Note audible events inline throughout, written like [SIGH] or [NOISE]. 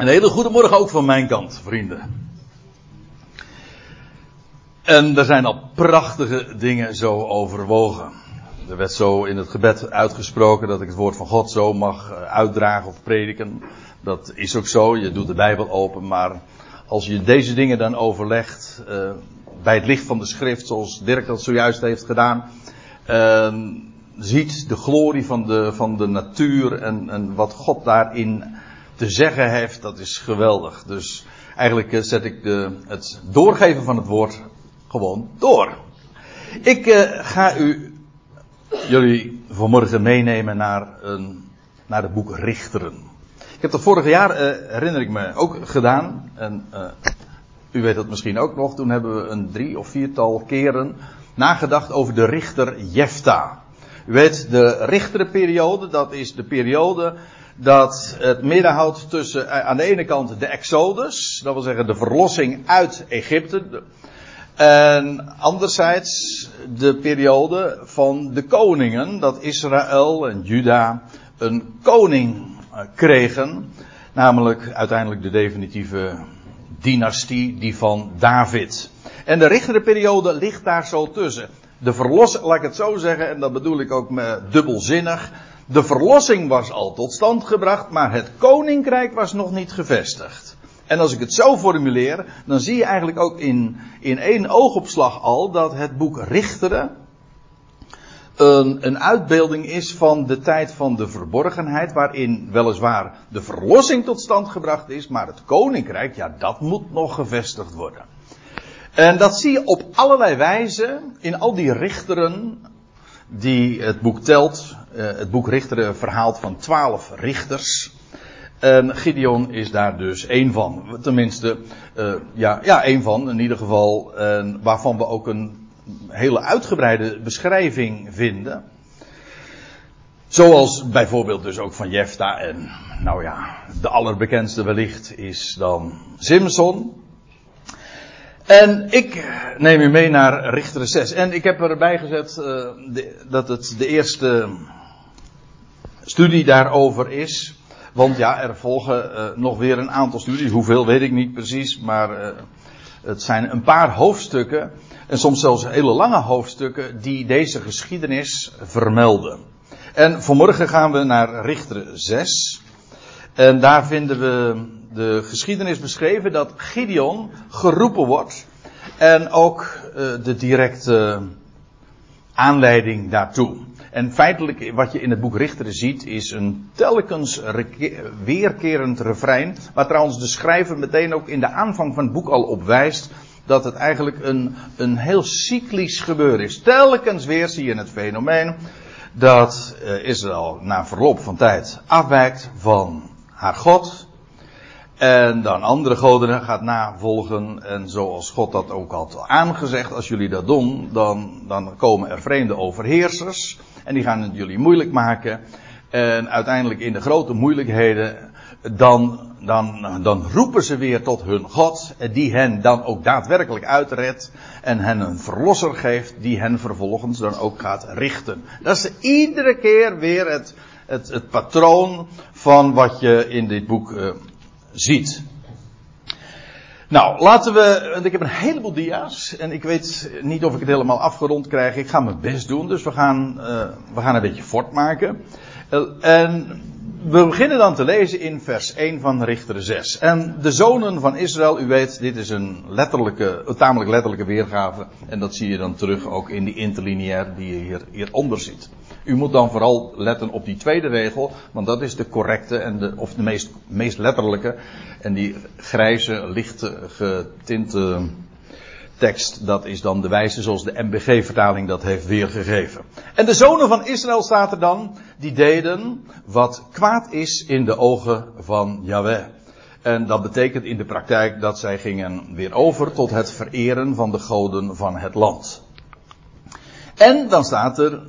Een hele goede morgen ook van mijn kant, vrienden. En er zijn al prachtige dingen zo overwogen. Er werd zo in het gebed uitgesproken dat ik het woord van God zo mag eh, uitdragen of prediken. Dat is ook zo, je doet de Bijbel open, maar als je deze dingen dan overlegt uh, bij het licht van de schrift, zoals Dirk dat zojuist heeft gedaan, uh, ziet de glorie van de, van de natuur en, en wat God daarin te zeggen heeft, dat is geweldig. Dus eigenlijk eh, zet ik de, het doorgeven van het woord gewoon door. Ik uh, ga u, jullie vanmorgen meenemen naar, een, naar het boek Richteren. Ik heb dat vorig jaar, herinner ik me, ook gedaan. En u weet dat misschien ook nog. Toen hebben we een drie of viertal keren nagedacht over de richter Jefta. U weet, de richterenperiode, dat is de periode dat het midden houdt tussen aan de ene kant de Exodus, dat wil zeggen de verlossing uit Egypte. En anderzijds de periode van de koningen, dat Israël en Juda een koning kregen. Namelijk uiteindelijk de definitieve dynastie, die van David. En de richterenperiode ligt daar zo tussen. De verlossing, laat ik het zo zeggen, en dat bedoel ik ook dubbelzinnig. De verlossing was al tot stand gebracht, maar het koninkrijk was nog niet gevestigd. En als ik het zo formuleer, dan zie je eigenlijk ook in, in één oogopslag al dat het boek Richteren een, een uitbeelding is van de tijd van de verborgenheid, waarin weliswaar de verlossing tot stand gebracht is, maar het koninkrijk, ja, dat moet nog gevestigd worden. En dat zie je op allerlei wijzen in al die richteren die het boek telt. Uh, het boek Richteren verhaalt van twaalf richters. En Gideon is daar dus één van. Tenminste, uh, ja, ja, één van in ieder geval. Waarvan we ook een hele uitgebreide beschrijving vinden. Zoals bijvoorbeeld dus ook van Jefta en, nou ja, de allerbekendste wellicht is dan Simson. En ik neem u mee naar Richter 6. En ik heb erbij gezet de, dat het de eerste studie daarover is. Want ja, er volgen uh, nog weer een aantal studies. Hoeveel weet ik niet precies, maar uh, het zijn een paar hoofdstukken. En soms zelfs hele lange hoofdstukken die deze geschiedenis vermelden. En vanmorgen gaan we naar Richter 6. En daar vinden we de geschiedenis beschreven dat Gideon geroepen wordt. En ook uh, de directe aanleiding daartoe. En feitelijk, wat je in het boek Richteren ziet, is een telkens weerkerend refrein. Waar trouwens de schrijver meteen ook in de aanvang van het boek al op wijst. Dat het eigenlijk een, een heel cyclisch gebeuren is. Telkens weer zie je het fenomeen dat uh, Israël na verloop van tijd afwijkt van haar God. En dan andere goden gaat navolgen. En zoals God dat ook had aangezegd, als jullie dat doen, dan, dan komen er vreemde overheersers. En die gaan het jullie moeilijk maken. En uiteindelijk in de grote moeilijkheden, dan, dan, dan roepen ze weer tot hun God, die hen dan ook daadwerkelijk uitredt. En hen een verlosser geeft, die hen vervolgens dan ook gaat richten. Dat is iedere keer weer het, het, het patroon van wat je in dit boek uh, ziet. Nou, laten we, want ik heb een heleboel dia's en ik weet niet of ik het helemaal afgerond krijg. Ik ga mijn best doen, dus we gaan, uh, we gaan een beetje voortmaken. Uh, en we beginnen dan te lezen in vers 1 van Richter 6. En de zonen van Israël, u weet, dit is een letterlijke, een tamelijk letterlijke weergave. En dat zie je dan terug ook in die interlineair die je hier, hieronder ziet. U moet dan vooral letten op die tweede regel, want dat is de correcte en de, of de meest, meest letterlijke. En die grijze, licht getinte tekst, dat is dan de wijze zoals de MBG-vertaling dat heeft weergegeven. En de zonen van Israël staat er dan, die deden wat kwaad is in de ogen van Yahweh. En dat betekent in de praktijk dat zij gingen weer over tot het vereren van de goden van het land. En dan staat er,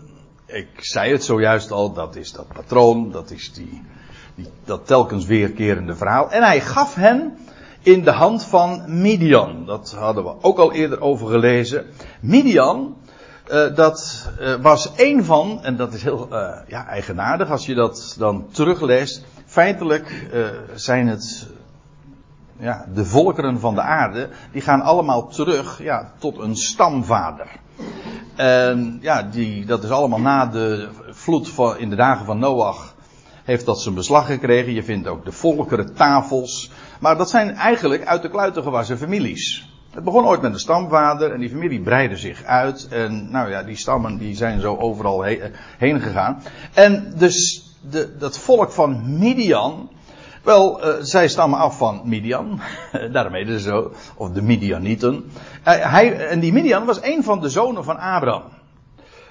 ik zei het zojuist al, dat is dat patroon, dat is die, die, dat telkens weerkerende verhaal. En hij gaf hen in de hand van Midian. Dat hadden we ook al eerder over gelezen. Midian, uh, dat uh, was een van, en dat is heel uh, ja, eigenaardig als je dat dan terugleest. Feitelijk zijn het ja, de volkeren van de aarde, die gaan allemaal terug ja, tot een stamvader. En ja, die, dat is allemaal na de vloed van, in de dagen van Noach heeft dat zijn beslag gekregen. Je vindt ook de volkeren tafels. Maar dat zijn eigenlijk uit de kluiten gewassen families. Het begon ooit met een stamvader en die familie breidde zich uit. En nou ja, die stammen die zijn zo overal heen gegaan. En dus de, dat volk van Midian, wel, uh, zij stammen af van Midian. [LAUGHS] Daarmee dus zo. Of de Midianieten. Uh, hij, en die Midian was een van de zonen van Abraham.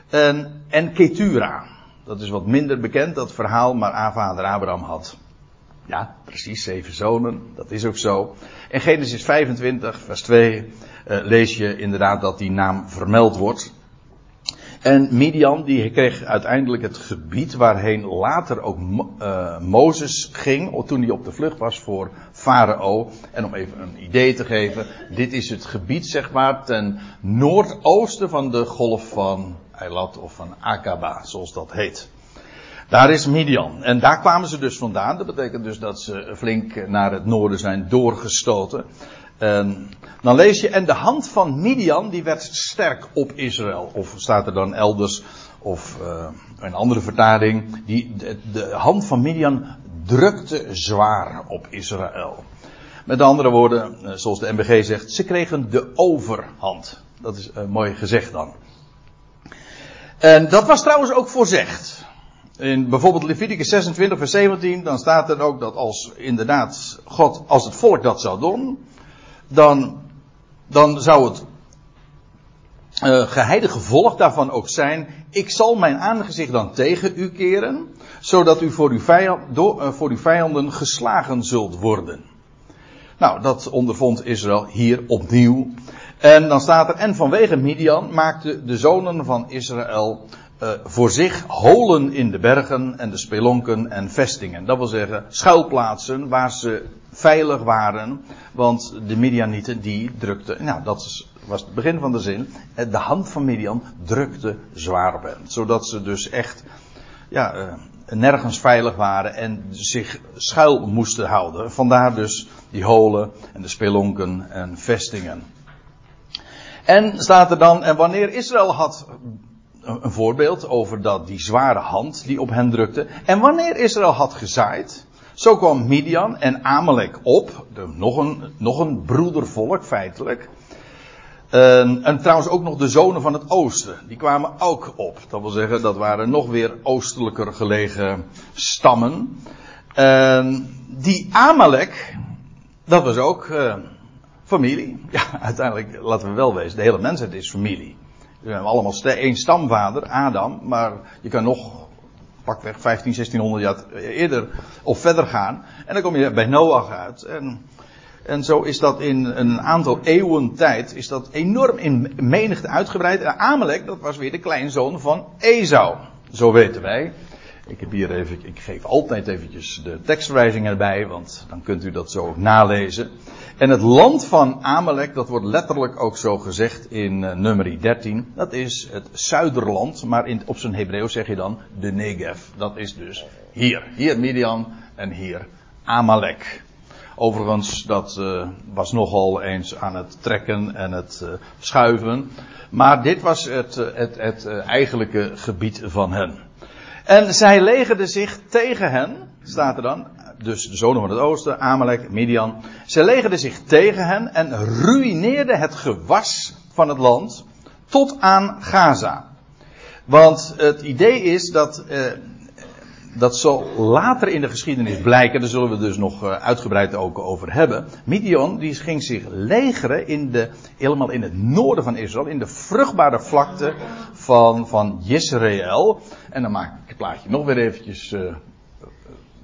En, en Ketura. Dat is wat minder bekend, dat verhaal, maar vader Abraham had. Ja, precies, zeven zonen. Dat is ook zo. In Genesis 25, vers 2, uh, lees je inderdaad dat die naam vermeld wordt. En Midian die kreeg uiteindelijk het gebied waarheen later ook uh, Mozes ging, toen hij op de vlucht was voor Farao. En om even een idee te geven, dit is het gebied zeg maar ten noordoosten van de golf van Eilat of van Akaba, zoals dat heet. Daar is Midian. En daar kwamen ze dus vandaan. Dat betekent dus dat ze flink naar het noorden zijn doorgestoten. En dan lees je, en de hand van Midian die werd sterk op Israël. Of staat er dan elders, of uh, een andere vertaling, die, de, de hand van Midian drukte zwaar op Israël. Met andere woorden, eh, zoals de MBG zegt, ze kregen de overhand. Dat is uh, mooi gezegd dan. En dat was trouwens ook voorzegd. In bijvoorbeeld Leviticus 26 vers 17, dan staat er ook dat als inderdaad God, als het volk dat zou doen, dan, dan zou het uh, geheide gevolg daarvan ook zijn, ik zal mijn aangezicht dan tegen u keren, zodat u voor uw, vijand, door, uh, voor uw vijanden geslagen zult worden. Nou, dat ondervond Israël hier opnieuw. En dan staat er, en vanwege Midian maakten de zonen van Israël uh, voor zich holen in de bergen en de spelonken en vestingen. Dat wil zeggen schuilplaatsen waar ze veilig waren. Want de Midianieten die drukten, nou dat was het begin van de zin. De hand van Midian drukte zwaar op hen. Zodat ze dus echt ja, uh, nergens veilig waren en zich schuil moesten houden. Vandaar dus die holen en de spelonken en vestingen. En staat er dan, en wanneer Israël had een voorbeeld over dat, die zware hand die op hen drukte. En wanneer Israël had gezaaid, zo kwam Midian en Amalek op, de, nog, een, nog een broedervolk feitelijk. En, en, trouwens ook nog de zonen van het oosten, die kwamen ook op. Dat wil zeggen, dat waren nog weer oostelijker gelegen stammen. En die Amalek, dat was ook uh, familie. [LAUGHS] Ja, uiteindelijk, laten we wel wezen, de hele mensheid is familie. We hebben allemaal één stamvader, Adam, maar je kan nog pakweg 15, 1600 jaar eerder of verder gaan. En dan kom je bij Noach uit. En, en zo is dat in een aantal eeuwen tijd is dat enorm in menigte uitgebreid. En Amalek, dat was weer de kleinzoon van Esau. Zo weten wij. Ik heb hier even, ik geef altijd eventjes de tekstverwijzingen erbij, want dan kunt u dat zo nalezen. En het land van Amalek, dat wordt letterlijk ook zo gezegd in uh, nummer 13. Dat is het zuiderland, maar in, op zijn Hebreeuws zeg je dan de Negev. Dat is dus hier. Hier Midian en hier Amalek. Overigens, dat uh, was nogal eens aan het trekken en het uh, schuiven. Maar dit was het, het, het eigenlijke gebied van hen. En zij legerden zich tegen hen, staat er dan, dus de zonen van het oosten, Amalek, Midian. Zij legerden zich tegen hen en ruïneerden het gewas van het land tot aan Gaza. Want het idee is dat, eh, dat zal later in de geschiedenis blijken, daar zullen we dus nog uh, uitgebreid ook over hebben. Midian die ging zich legeren in de, helemaal in het noorden van Israël, in de vruchtbare vlakte van, van Jezreel. En dan maak ik het plaatje nog weer eventjes uh,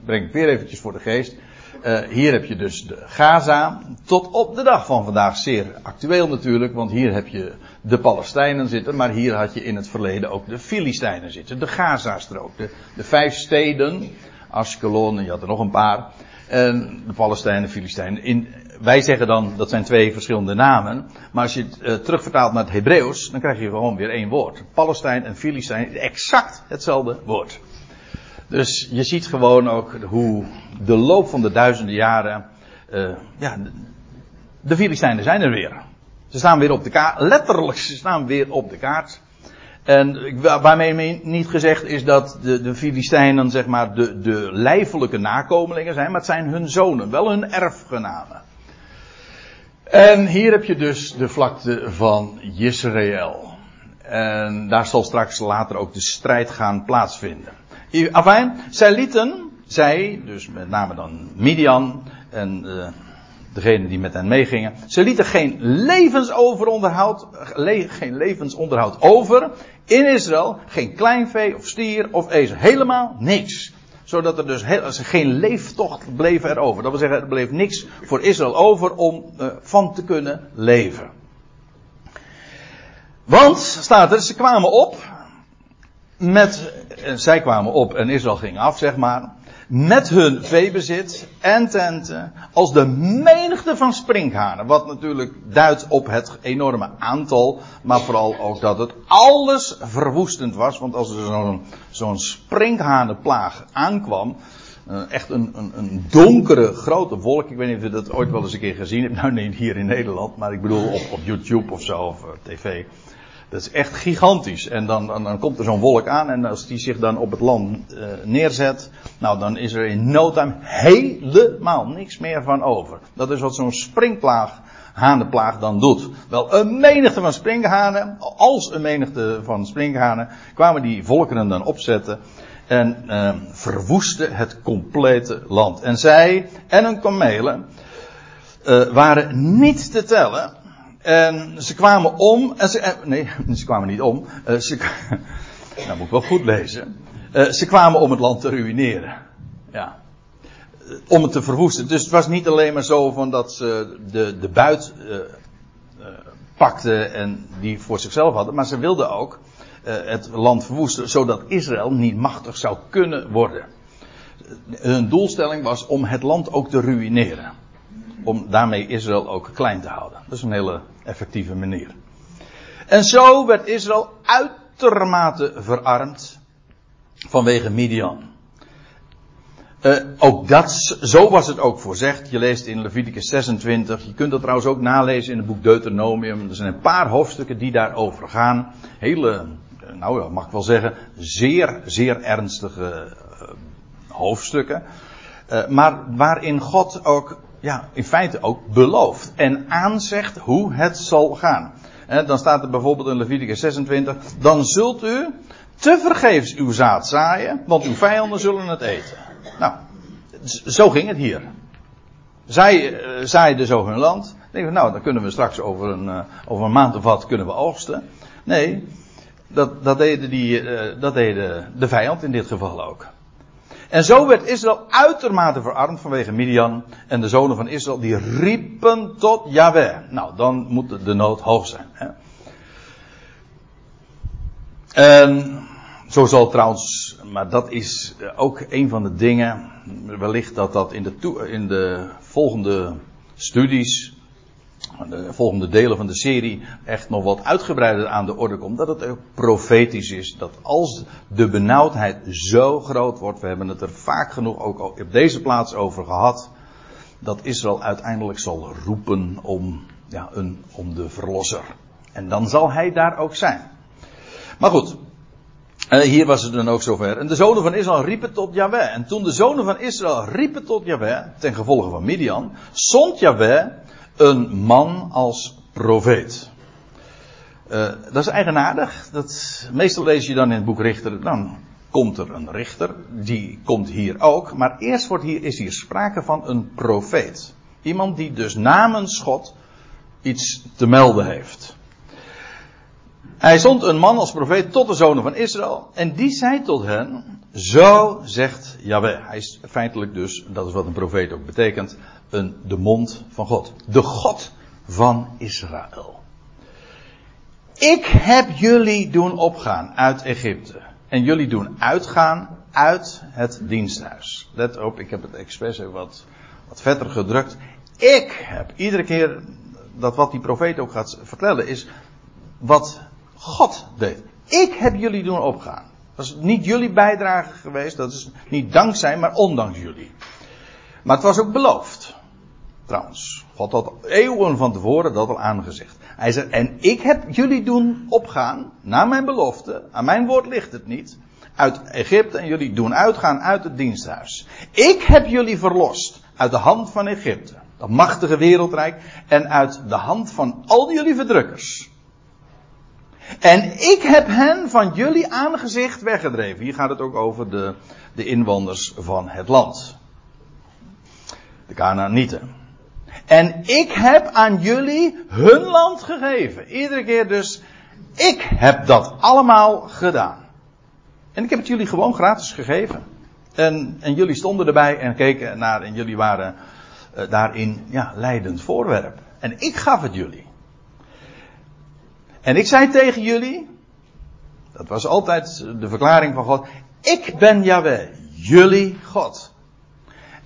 breng ik weer eventjes voor de geest. Uh, hier heb je dus de Gaza. Tot op de dag van vandaag zeer actueel natuurlijk. Want hier heb je de Palestijnen zitten. Maar hier had je in het verleden ook de Filistijnen zitten. De Gaza-strook. De, de vijf steden. Ashkelon, je had er nog een paar. En de Palestijnen, Filistijnen. In, wij zeggen dan dat zijn twee verschillende namen. Maar als je het uh, terugvertaalt naar het Hebreeuws. Dan krijg je gewoon weer één woord. Palestijn en Filistijn. Exact hetzelfde woord. Dus je ziet gewoon ook hoe de loop van de duizenden jaren uh, ja, de Filistijnen zijn er weer. Ze staan weer op de kaart. Letterlijk, ze staan weer op de kaart. En waarmee niet gezegd is dat de, de Filistijnen zeg maar de, de lijfelijke nakomelingen zijn, maar het zijn hun zonen, wel hun erfgenamen. En hier heb je dus de vlakte van Israël. En daar zal straks later ook de strijd gaan plaatsvinden. Afijn, zij lieten, zij, dus met name dan Midian en uh, degenen die met hen meegingen, ze lieten geen levensonderhoud, le, geen levensonderhoud over in Israël. Geen kleinvee of stier of ezel. Helemaal niks. Zodat er dus heel, geen leeftocht bleef erover. Dat wil zeggen, er bleef niks voor Israël over om uh, van te kunnen leven. Want, staat er, ze kwamen op met, eh, zij kwamen op en Israël ging af, zeg maar, met hun veebezit en tenten, als de menigte van sprinkhanen. Wat natuurlijk duidt op het enorme aantal, maar vooral ook dat het alles verwoestend was. Want als er zo'n zo'n sprinkhanenplaag aankwam, uh, echt een, een, donkere grote wolk. Ik weet niet of je dat ooit wel eens een keer gezien hebt. [LAUGHS] Nou, niet hier in Nederland, maar ik bedoel op, op YouTube of zo, of uh, tv. Dat is echt gigantisch. En dan, dan, dan komt er zo'n wolk aan en als die zich dan op het land uh, neerzet, nou dan is er in no time helemaal niks meer van over. Dat is wat zo'n springplaag, hanenplaag dan doet. Wel, een menigte van springhanen, als een menigte van springhanen, kwamen die volkeren dan opzetten en uh, verwoesten het complete land. En zij en hun kamelen uh, waren niet te tellen. En ze kwamen om. En ze, eh, nee, [LAUGHS] ze kwamen niet om. Uh, ze, [LAUGHS] nou moet ik wel goed lezen. Uh, ze kwamen om het land te ruïneren. Ja. Om het te verwoesten. Dus het was niet alleen maar zo van dat ze de, de buit pakten en die voor zichzelf hadden. Maar ze wilden ook het land verwoesten. Zodat Israël niet machtig zou kunnen worden. Hun doelstelling was om het land ook te ruïneren om daarmee Israël ook klein te houden. Dat is een hele effectieve manier. En zo werd Israël uitermate verarmd vanwege Midian. Uh, ook dat, zo was het ook voorzegd. Je leest in Leviticus 26. Je kunt dat trouwens ook nalezen in het boek Deuteronomium. Er zijn een paar hoofdstukken die daarover gaan. Hele, nou ja, mag ik wel zeggen, zeer, zeer ernstige uh, hoofdstukken. Maar waarin God ook ja, in feite ook belooft. En aanzegt hoe het zal gaan. Dan staat er bijvoorbeeld in Leviticus 26. Dan zult u te vergeefs uw zaad zaaien, want uw vijanden zullen het eten. Nou, zo ging het hier. Zij uh, zaaiden zo hun land. We, nou, dan kunnen we straks over een, uh, over een maand of wat kunnen we oogsten. Nee, dat, dat, deden die, uh, dat deden de vijand in dit geval ook. En zo werd Israël uitermate verarmd vanwege Midian. En de zonen van Israël die riepen tot Yahweh. Nou, dan moet de nood hoog zijn. Hè? En zo zal trouwens, maar dat is ook een van de dingen. Wellicht dat dat in de, in de volgende studies de volgende delen van de serie echt nog wat uitgebreider aan de orde komt. Dat het ook profetisch is. Dat als de benauwdheid zo groot wordt. We hebben het er vaak genoeg ook op deze plaats over gehad. Dat Israël uiteindelijk zal roepen om, ja, een, om de verlosser. En dan zal hij daar ook zijn. Maar goed. Uh, hier was het dan ook zover. En de zonen van Israël riepen tot Yahweh. En toen de zonen van Israël riepen tot Yahweh, ten gevolge van Midian, zond Yahweh een man als profeet. Uh, dat is eigenaardig. Dat, meestal lees je dan in het boek Richter, dan komt er een richter. Die komt hier ook. Maar eerst wordt hier, is hier sprake van een profeet. Iemand die dus namens God iets te melden heeft. Hij zond een man als profeet tot de zonen van Israël. En die zei tot hen: Zo zegt Yahweh. Hij is feitelijk dus, dat is wat een profeet ook betekent, een, de mond van God. De God van Israël. Ik heb jullie doen opgaan uit Egypte. En jullie doen uitgaan uit het diensthuis. Let op, ik heb het expres even wat, wat vetter gedrukt. Ik heb iedere keer dat wat die profeet ook gaat vertellen is wat God deed. Ik heb jullie doen opgaan. Dat is niet jullie bijdrage geweest, dat is niet dankzij, maar ondanks jullie. Maar het was ook beloofd. Trouwens, God had eeuwen van tevoren dat al aangezegd. Hij zegt, en ik heb jullie doen opgaan, naar mijn belofte, aan mijn woord ligt het niet, uit Egypte en jullie doen uitgaan uit het diensthuis. Ik heb jullie verlost uit de hand van Egypte, dat machtige wereldrijk, en uit de hand van al jullie verdrukkers. En ik heb hen van jullie aangezicht weggedreven. Hier gaat het ook over de, de inwoners van het land. De Canaanieten. En ik heb aan jullie hun land gegeven. Iedere keer dus, ik heb dat allemaal gedaan. En ik heb het jullie gewoon gratis gegeven. En, en jullie stonden erbij en keken naar en jullie waren uh, daarin ja, leidend voorwerp. En ik gaf het jullie. En ik zei tegen jullie, dat was altijd de verklaring van God, ik ben Yahweh, jullie God.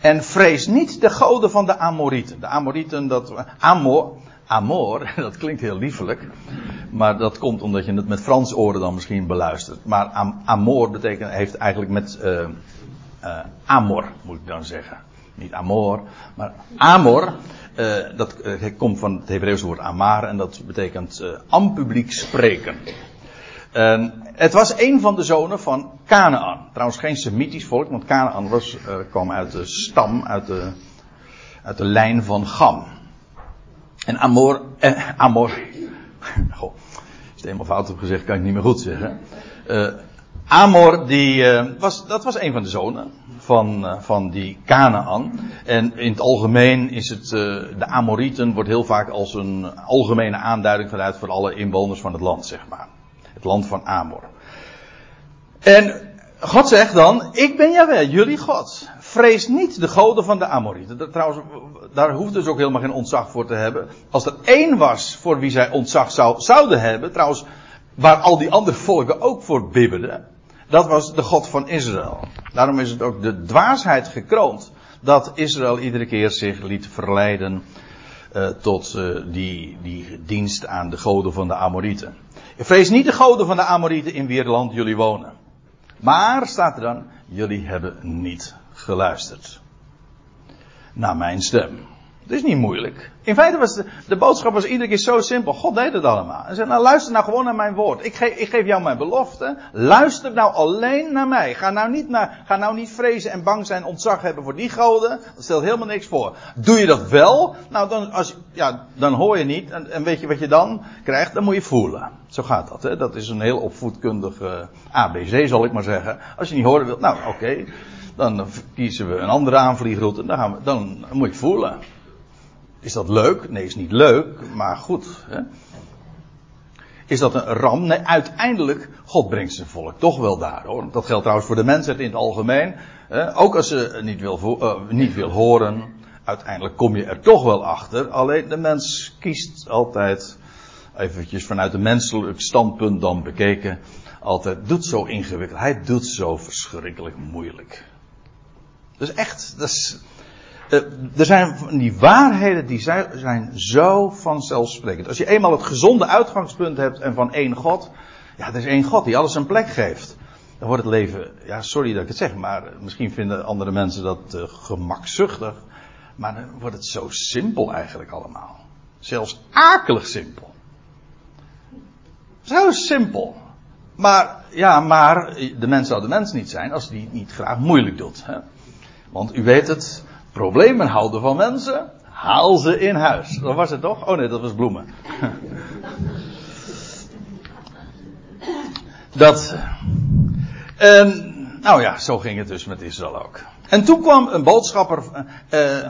En vrees niet de goden van de Amorieten. De Amorieten, dat, Amor, Amor, [LAUGHS] dat klinkt heel liefelijk. Maar dat komt omdat je het met Frans oren dan misschien beluistert. Maar am, Amor betekent, heeft eigenlijk met uh, uh, Amor, moet ik dan zeggen. Niet Amor, maar Amor. Uh, dat komt van het Hebreeuwse woord Amar en dat betekent am publiek spreken. En het was een van de zonen van Canaan. Trouwens geen Semitisch volk, want Canaan was, uh, kwam uit de stam, uit de, uit de lijn van Gam. En Amor, eh, Amor, [LAUGHS] goh, ik het helemaal fout heb gezegd, kan ik niet meer goed zeggen. Uh, Amor, die, uh, was, dat was een van de zonen van, van die Canaan. En in het algemeen is het, de Amorieten wordt heel vaak als een algemene aanduiding vanuit voor alle inwoners van het land, zeg maar. Het land van Amor. En God zegt dan, ik ben Jawel, jullie God. Vrees niet de goden van de Amorieten. Trouwens, daar hoeft dus ook helemaal geen ontzag voor te hebben. Als er één was voor wie zij ontzag zou, zouden hebben, trouwens, waar al die andere volken ook voor bibberden, dat was de God van Israël. Daarom is het ook de dwaasheid gekroond dat Israël iedere keer zich liet verleiden uh, tot uh, die, die dienst aan de goden van de Amorieten. Vrees niet de goden van de Amorieten in wier land jullie wonen. Maar, staat er dan, jullie hebben niet geluisterd. Naar mijn stem. Dat is niet moeilijk. In feite was de, boodschap was iedere keer zo simpel. God deed het allemaal. En zei, nou luister nou gewoon naar mijn woord. Ik, geef, ik geef jou mijn belofte. Luister nou alleen naar mij. Ga nou, niet ga nou niet vrezen en bang zijn, ontzag hebben voor die goden. Dat stelt helemaal niks voor. Doe je dat wel? Nou, dan, als, ja, dan hoor je niet. En, weet je wat je dan krijgt? Dan moet je voelen. Zo gaat dat. Hè? Dat is een heel opvoedkundig uh, ABC, zal ik maar zeggen. Als je niet horen wilt, nou oké. Dan kiezen we een andere aanvliegroute. Dan, gaan we, dan moet je voelen. Is dat leuk? Nee, is niet leuk, maar goed. Hè? Is dat een ram? Nee, uiteindelijk, God brengt zijn volk toch wel daar hoor. Dat geldt trouwens voor de mensheid in het algemeen. Ook als ze niet wil, uh, niet wil horen, uiteindelijk kom je er toch wel achter. Alleen de mens kiest altijd, eventjes vanuit een menselijk standpunt dan bekeken, altijd doet zo ingewikkeld. Hij doet zo verschrikkelijk moeilijk. Dus echt, dat is, er zijn die waarheden die zijn zo vanzelfsprekend. Als je eenmaal het gezonde uitgangspunt hebt en van één God, ja, er is één God die alles een plek geeft. Dan wordt het leven, ja, sorry dat ik het zeg, maar misschien vinden andere mensen dat uh, gemakzuchtig. Maar dan wordt het zo simpel eigenlijk allemaal. Zelfs akelig simpel. Zo simpel. Maar, ja, maar de mens zou de mens niet zijn als die het niet graag moeilijk doet. Hè? Want u weet het, problemen houden van mensen, haal ze in huis. Dat was het toch? Oh nee, dat was bloemen. [LAUGHS] dat. En, nou ja, zo ging het dus met Israël ook. En toen kwam een boodschapper. Uh,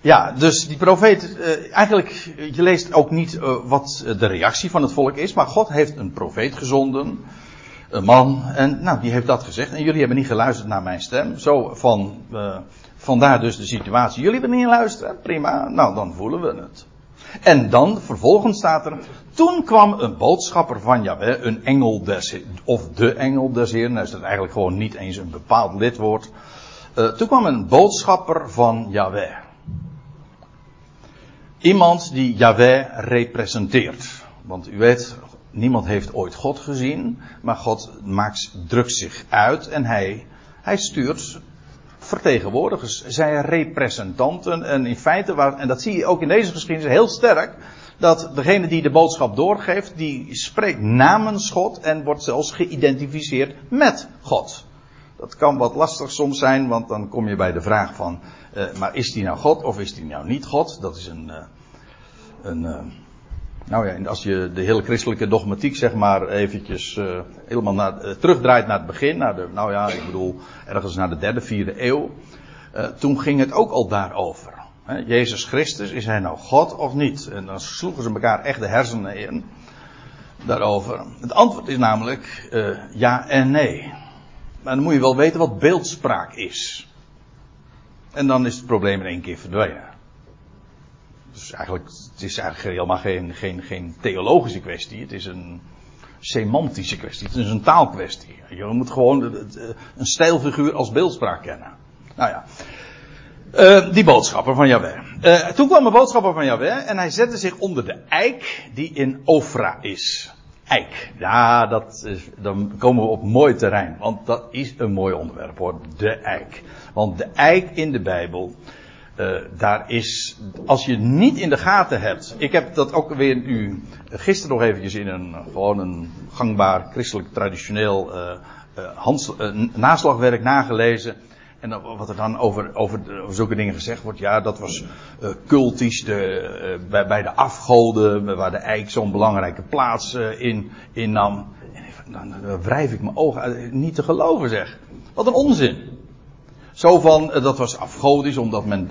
ja, dus die profeet, eigenlijk, je leest ook niet wat de reactie van het volk is, maar God heeft een profeet gezonden, een man, en nou, die heeft dat gezegd. En jullie hebben niet geluisterd naar mijn stem, zo van, vandaar dus de situatie. Jullie hebben niet luisteren, prima, nou dan voelen we het. En dan, vervolgens staat er, toen kwam een boodschapper van Jahweh, een engel des, of de engel des Heeren, nou is dat eigenlijk gewoon niet eens een bepaald lidwoord. toen kwam een boodschapper van Jahweh. Iemand die Yahweh representeert. Want u weet, niemand heeft ooit God gezien, maar God maakt, drukt zich uit en hij, hij stuurt vertegenwoordigers, zij representanten. En in feite, waar, en dat zie je ook in deze geschiedenis heel sterk, dat degene die de boodschap doorgeeft, die spreekt namens God en wordt zelfs geïdentificeerd met God. Dat kan wat lastig soms zijn, want dan kom je bij de vraag van, uh, maar is die nou God of is die nou niet God? Dat is een, uh, een uh, nou ja, als je de hele christelijke dogmatiek zeg maar eventjes helemaal naar, terugdraait naar het begin, de, nou ja, ik bedoel ergens naar de derde, vierde eeuw, toen ging het ook al daarover. Jezus Christus, is hij nou God of niet? En dan sloegen ze elkaar echt de hersenen in daarover. Het antwoord is namelijk ja en nee. Maar dan moet je wel weten wat beeldspraak is. En dan is het probleem in één keer verdwenen. Dus eigenlijk, het is eigenlijk helemaal geen, geen, geen theologische kwestie. Het is een semantische kwestie. Het is een taalkwestie. Je moet gewoon een stijlfiguur als beeldspraak kennen. Nou ja. Uh, die boodschapper van Yahweh. Uh, toen kwam een boodschapper van Yahweh en hij zette zich onder de eik die in Ofra is eik. Ja, dat dan komen we op mooi terrein. Want dat is een mooi onderwerp hoor. De eik. Want de eik in de Bijbel. Uh, daar is, als je niet in de gaten hebt. Ik heb dat ook weer u gisteren nog eventjes in een gewoon een gangbaar christelijk traditioneel uh, naslagwerk nagelezen. En wat er dan over, over, over zulke dingen gezegd wordt, ja, dat was cultisch de, bij, bij, de afgoden, waar de eik zo'n belangrijke plaats uh, in innam. En dan, dan wrijf ik mijn ogen uit, niet te geloven zeg. Wat een onzin. Zo van, dat was afgodisch, omdat men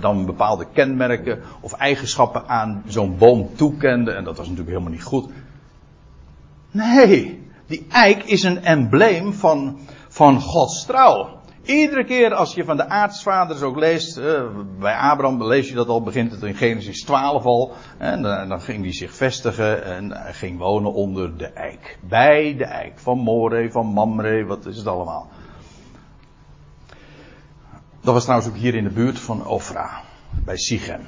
dan bepaalde kenmerken of eigenschappen aan zo'n boom toekende. En dat was natuurlijk helemaal niet goed. Nee, die eik is een embleem van, van Gods trouw. Iedere keer als je van de aartsvaders ook leest, eh, bij Abraham lees je dat al, begint het in Genesis 12 al. En dan ging hij zich vestigen en ging wonen onder de eik. Bij de eik. Van More, van Mamre, wat is het allemaal. Dat was trouwens ook hier in de buurt van Ofra, bij Sichem.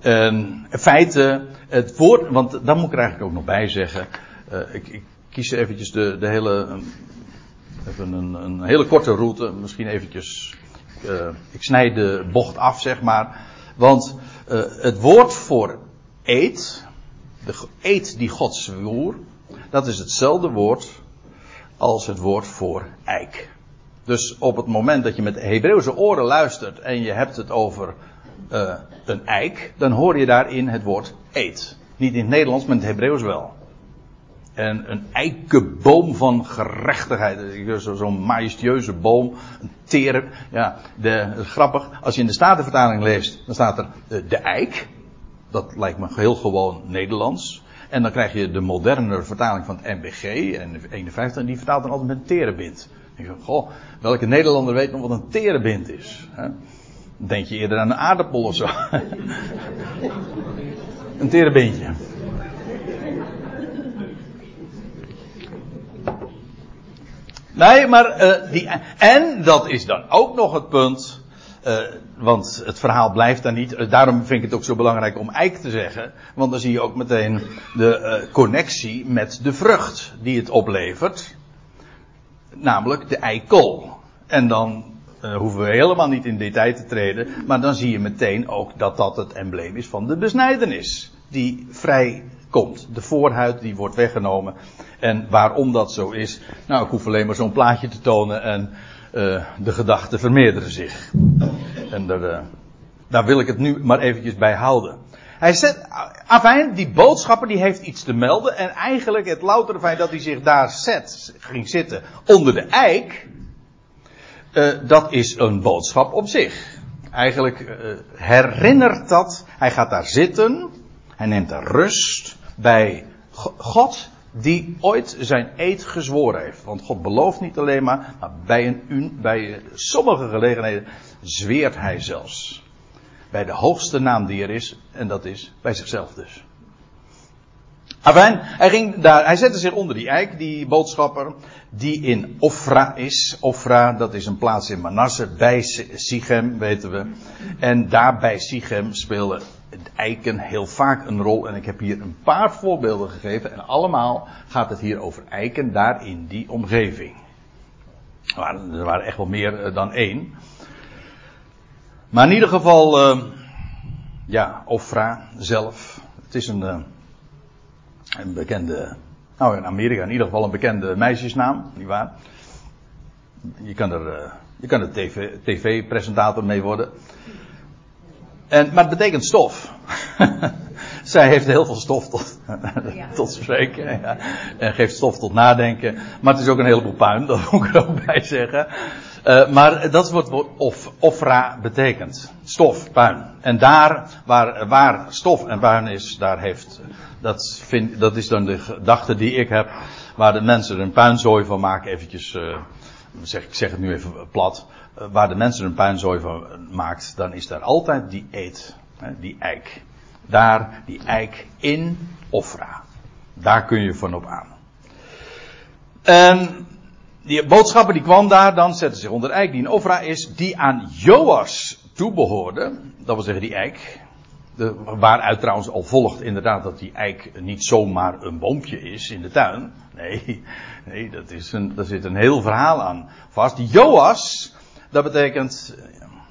En in feite, het woord, want daar moet ik er eigenlijk ook nog bij zeggen. Uh, ik, ik kies eventjes de, de hele een, een hele korte route, misschien eventjes. Uh, ik snijd de bocht af, zeg maar. Want uh, het woord voor eet, de eet die God zwoer, dat is hetzelfde woord als het woord voor eik. Dus op het moment dat je met Hebreeuwse oren luistert en je hebt het over uh, een eik, dan hoor je daarin het woord eet. Niet in het Nederlands, maar in het Hebreeuws wel. En een eikenboom van gerechtigheid. Zo'n majestueuze boom. Een tere. Ja, de, grappig. Als je in de Statenvertaling leest, dan staat er de, de eik. Dat lijkt me heel gewoon Nederlands. En dan krijg je de moderne vertaling van het MBG. En de 51, en die vertaalt dan altijd met een terebind. Ik zeg, goh, welke Nederlander weet nog wat een terebind is? Denk je eerder aan een aardappel of zo. [LAUGHS] een terebindje. Nee, maar uh, die. En dat is dan ook nog het punt. Uh, want het verhaal blijft daar niet. Uh, daarom vind ik het ook zo belangrijk om eik te zeggen. Want dan zie je ook meteen de connectie met de vrucht die het oplevert. Namelijk de eikel. En dan hoeven we helemaal niet in detail te treden. Maar dan zie je meteen ook dat dat het embleem is van de besnijdenis. Die vrij komt. De voorhuid die wordt weggenomen. En waarom dat zo is, nou ik hoef alleen maar zo'n plaatje te tonen en uh, de gedachten vermeerderen zich. En daar, uh, daar wil ik het nu maar eventjes bij houden. Hij zet, afijn, die boodschapper die heeft iets te melden en eigenlijk het loutere feit dat hij zich daar zet, ging zitten onder de eik, uh, dat is een boodschap op zich. Eigenlijk herinnert dat, hij gaat daar zitten, hij neemt rust, bij God die ooit zijn eed gezworen heeft. Want God belooft niet alleen maar, maar bij, een, bij sommige gelegenheden zweert hij zelfs. Bij de hoogste naam die er is, en dat is bij zichzelf dus. Afijn, hij ging daar, hij zette zich onder die eik, die boodschapper, die in Ofra is. Ofra, dat is een plaats in Manasse, bij Sichem, weten we. En daar bij Sichem speelde eiken heel vaak een rol. En ik heb hier een paar voorbeelden gegeven. En allemaal gaat het hier over eiken daar in die omgeving. Er waren echt wel meer dan één. Maar in ieder geval, ja, Ofra zelf. Het is een, een bekende, nou in Amerika in ieder geval een bekende meisjesnaam, nietwaar? Je kan er, je kan er tv-presentator TV mee worden. En, maar het betekent stof. [LAUGHS] Zij heeft heel veel stof tot, [LAUGHS] tot spreken. Ja. En geeft stof tot nadenken. Maar het is ook een heleboel puin, [LAUGHS] dat moet ik er ook bij zeggen. Uh, maar dat wat of, offra betekent. Stof, puin. En daar waar, waar stof en puin is, daar heeft. Dat, vind, dat is dan de gedachte die ik heb. Waar de mensen er een puinzooi van maken. Eventjes, uh, zeg, ik zeg het nu even plat. Uh, waar de mensen er een puinzooi van maakt, dan is daar altijd die eet. Hè, die eik. Daar, die eik in Ofra. Daar kun je van op aan. En die boodschapper die kwam daar, dan zette zich onder de eik die in Ofra is, die aan Joas toebehoorde. Dat wil zeggen die eik. De, waaruit trouwens al volgt inderdaad dat die eik niet zomaar een boompje is in de tuin. Nee, nee dat is een, daar zit een heel verhaal aan vast. Joas, dat betekent,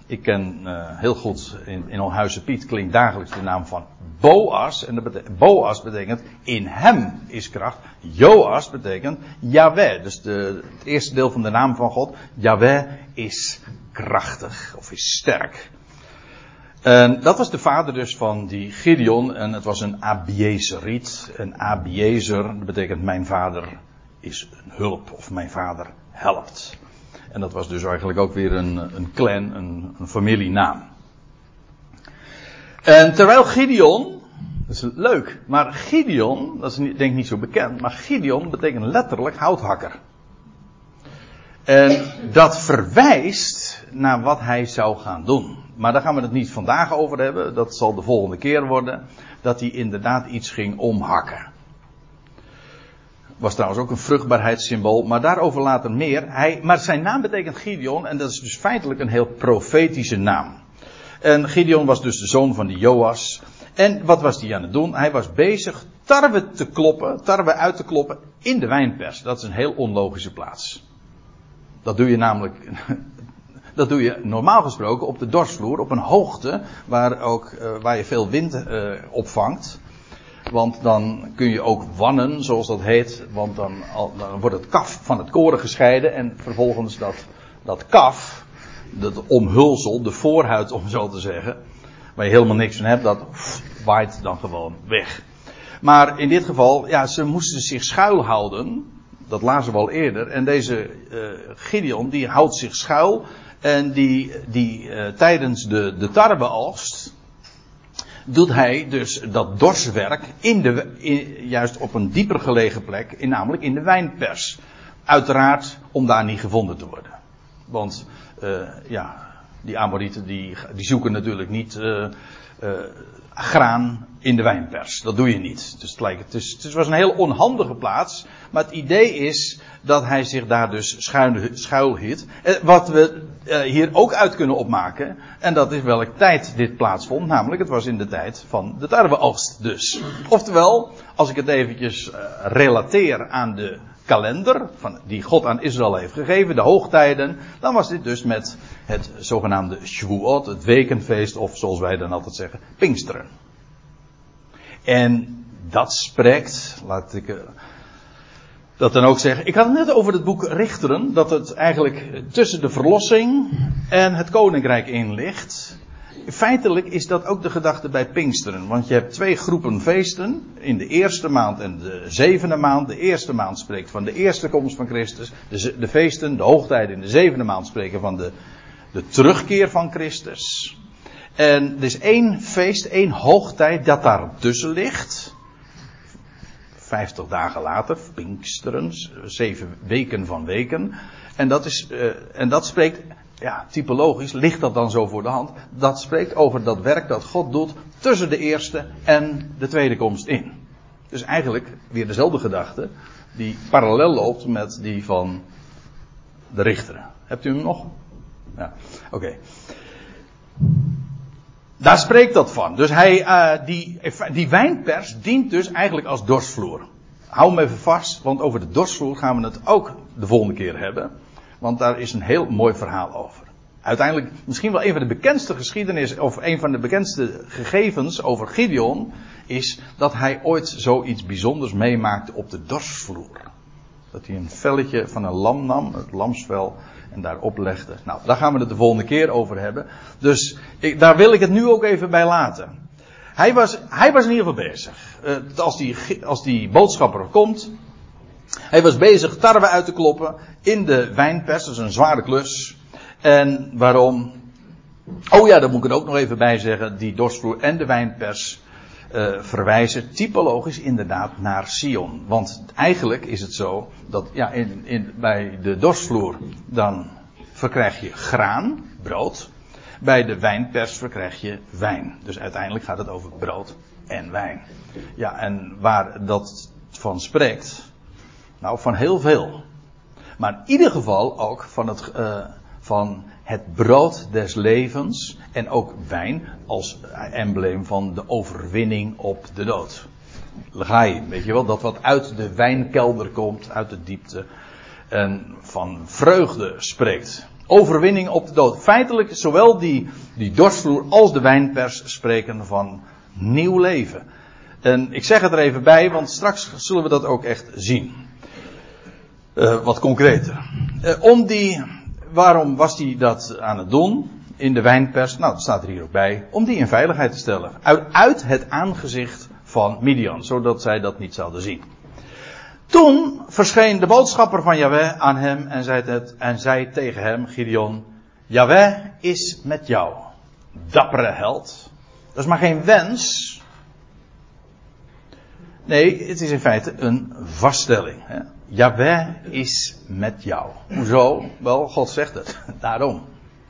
ik ken uh, heel goed in, in Piet klinkt dagelijks de naam van Boas. En Boas betekent in hem is kracht. Joas betekent Yahweh. Dus de, het eerste deel van de naam van God. Yahweh is krachtig of is sterk. En dat was de vader dus van die Gideon. En het was een Abiezeriet. Een Abiezer, dat betekent mijn vader is een hulp. Of mijn vader helpt. En dat was dus eigenlijk ook weer een, een clan, een, een familienaam. En terwijl Gideon, dat is leuk, maar Gideon, dat is denk ik niet zo bekend, maar Gideon betekent letterlijk houthakker. En dat verwijst naar wat hij zou gaan doen. Maar daar gaan we het niet vandaag over hebben, dat zal de volgende keer worden, dat hij inderdaad iets ging omhakken. Was trouwens ook een vruchtbaarheidssymbool, maar daarover later meer. Hij, maar zijn naam betekent Gideon en dat is dus feitelijk een heel profetische naam. En Gideon was dus de zoon van die Joas. En wat was hij aan het doen? Hij was bezig tarwe te kloppen, tarwe uit te kloppen in de wijnpers. Dat is een heel onlogische plaats. Dat doe je namelijk, [LAUGHS] dat doe je normaal gesproken op de dorsvloer, op een hoogte waar, ook, uh, waar je veel wind uh, opvangt. Want dan kun je ook wannen, zoals dat heet. Want dan, dan wordt het kaf van het koren gescheiden. En vervolgens dat, dat kaf, dat omhulsel, de voorhuid om zo te zeggen. Waar je helemaal niks van hebt, dat waait dan gewoon weg. Maar in dit geval, ja, ze moesten zich schuilhouden. Dat lazen we al eerder. En deze uh, Gideon, die houdt zich schuil. En die, die uh, tijdens de, de tarweoogst doet hij dus dat dorswerk in de, juist op een dieper gelegen plek, in, namelijk in de wijnpers. Uiteraard om daar niet gevonden te worden. Want uh, ja, die Amorieten die, die zoeken natuurlijk niet uh, uh, graan in de wijnpers. Dat doe je niet. Dus het, lijkt, het, het was een heel onhandige plaats. Maar het idee is dat hij zich daar dus schuil, schuil hield. Wat we uh, hier ook uit kunnen opmaken. En dat is welke tijd dit plaatsvond. Namelijk het was in de tijd van de tarweoogst dus. Oftewel, als ik het eventjes relateer aan de kalender van, die God aan Israël heeft gegeven, de hoogtijden, dan was dit dus met het zogenaamde Shavuot, het wekenfeest, of zoals wij dan altijd zeggen, Pinksteren. En dat spreekt, laat ik dat dan ook zeggen. Ik had het net over het boek Richteren, dat het eigenlijk tussen de verlossing en het koninkrijk in ligt feitelijk is dat ook de gedachte bij Pinksteren. Want je hebt twee groepen feesten. In de eerste maand en de zevende maand. De eerste maand spreekt van de eerste komst van Christus. De, de feesten, de hoogtijden in de zevende maand spreken van de, de terugkeer van Christus. En er is één feest, één hoogtijd dat daar tussen ligt. Vijftig dagen later, Pinksteren, zeven weken van weken. En dat, is, uh, en dat spreekt ja, typologisch ligt dat dan zo voor de hand. Dat spreekt over dat werk dat God doet tussen de eerste en de tweede komst in. Dus eigenlijk weer dezelfde gedachte die parallel loopt met die van de richteren. Hebt u hem nog? Ja, oké. Daar spreekt dat van. Dus hij, uh, die, die wijnpers dient dus eigenlijk als dorsvloer. Hou me even vast, want over de dorsvloer gaan we het ook de volgende keer hebben. Want daar is een heel mooi verhaal over. Uiteindelijk misschien wel een van de bekendste geschiedenis, of een van de bekendste gegevens over Gideon, is dat hij ooit zoiets bijzonders meemaakte op de dorsvloer. Dat hij een velletje van een lam nam, het lamsvel, en daarop legde. Nou, daar gaan we het de volgende keer over hebben. Dus ik, daar wil ik het nu ook even bij laten. Hij was, hij was in ieder geval bezig. Uh, als, die, als die boodschapper komt. Hij was bezig tarwe uit te kloppen in de wijnpers. Dat is een zware klus. En waarom? Oh ja, daar moet ik er ook nog even bij zeggen. Die dorsvloer en de wijnpers uh, verwijzen typologisch inderdaad naar Sion. Want eigenlijk is het zo dat ja, in, in, bij de dorsvloer dan verkrijg je graan, brood. Bij de wijnpers verkrijg je wijn. Dus uiteindelijk gaat het over brood en wijn. Ja, en waar dat van spreekt, nou van heel veel. Maar in ieder geval ook van het, uh, van het brood des levens en ook wijn als embleem van de overwinning op de dood. Legai, weet je wel, dat wat uit de wijnkelder komt, uit de diepte, en van vreugde spreekt. Overwinning op de dood. Feitelijk, zowel die, die dorstvloer als de wijnpers spreken van nieuw leven. En ik zeg het er even bij, want straks zullen we dat ook echt zien. Uh, wat concreter. Uh, om die waarom was hij dat aan het doen? In de wijnpers, nou dat staat er hier ook bij, om die in veiligheid te stellen. Uit, uit het aangezicht van Midian, zodat zij dat niet zouden zien. Toen verscheen de boodschapper van Yahweh aan hem en zei, het, en zei tegen hem, Gideon, Yahweh is met jou, dappere held. Dat is maar geen wens. Nee, het is in feite een vaststelling. Hè? Yahweh is met jou. Hoezo? Wel, God zegt het. [LAUGHS] Daarom.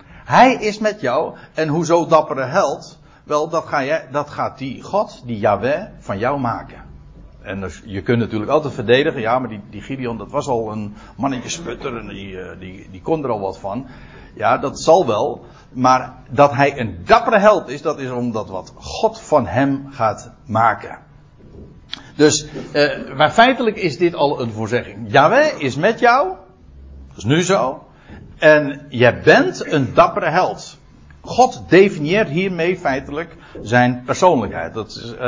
Hij is met jou. En hoezo dappere held? Wel, dat, ga jij, dat gaat die God, die Yahweh, van jou maken. En dus, je kunt natuurlijk altijd verdedigen. Ja, maar die, die Gideon, dat was al een mannetje sputter. En die, eh, die, die kon er al wat van. Ja, dat zal wel. Maar dat hij een dappere held is, dat is omdat wat God van hem gaat maken. Dus, uh, maar feitelijk is dit al een voorzegging. Yahweh is met jou. Dat is nu zo. En jij bent een dappere held. God definieert hiermee feitelijk zijn persoonlijkheid. Dat is, uh,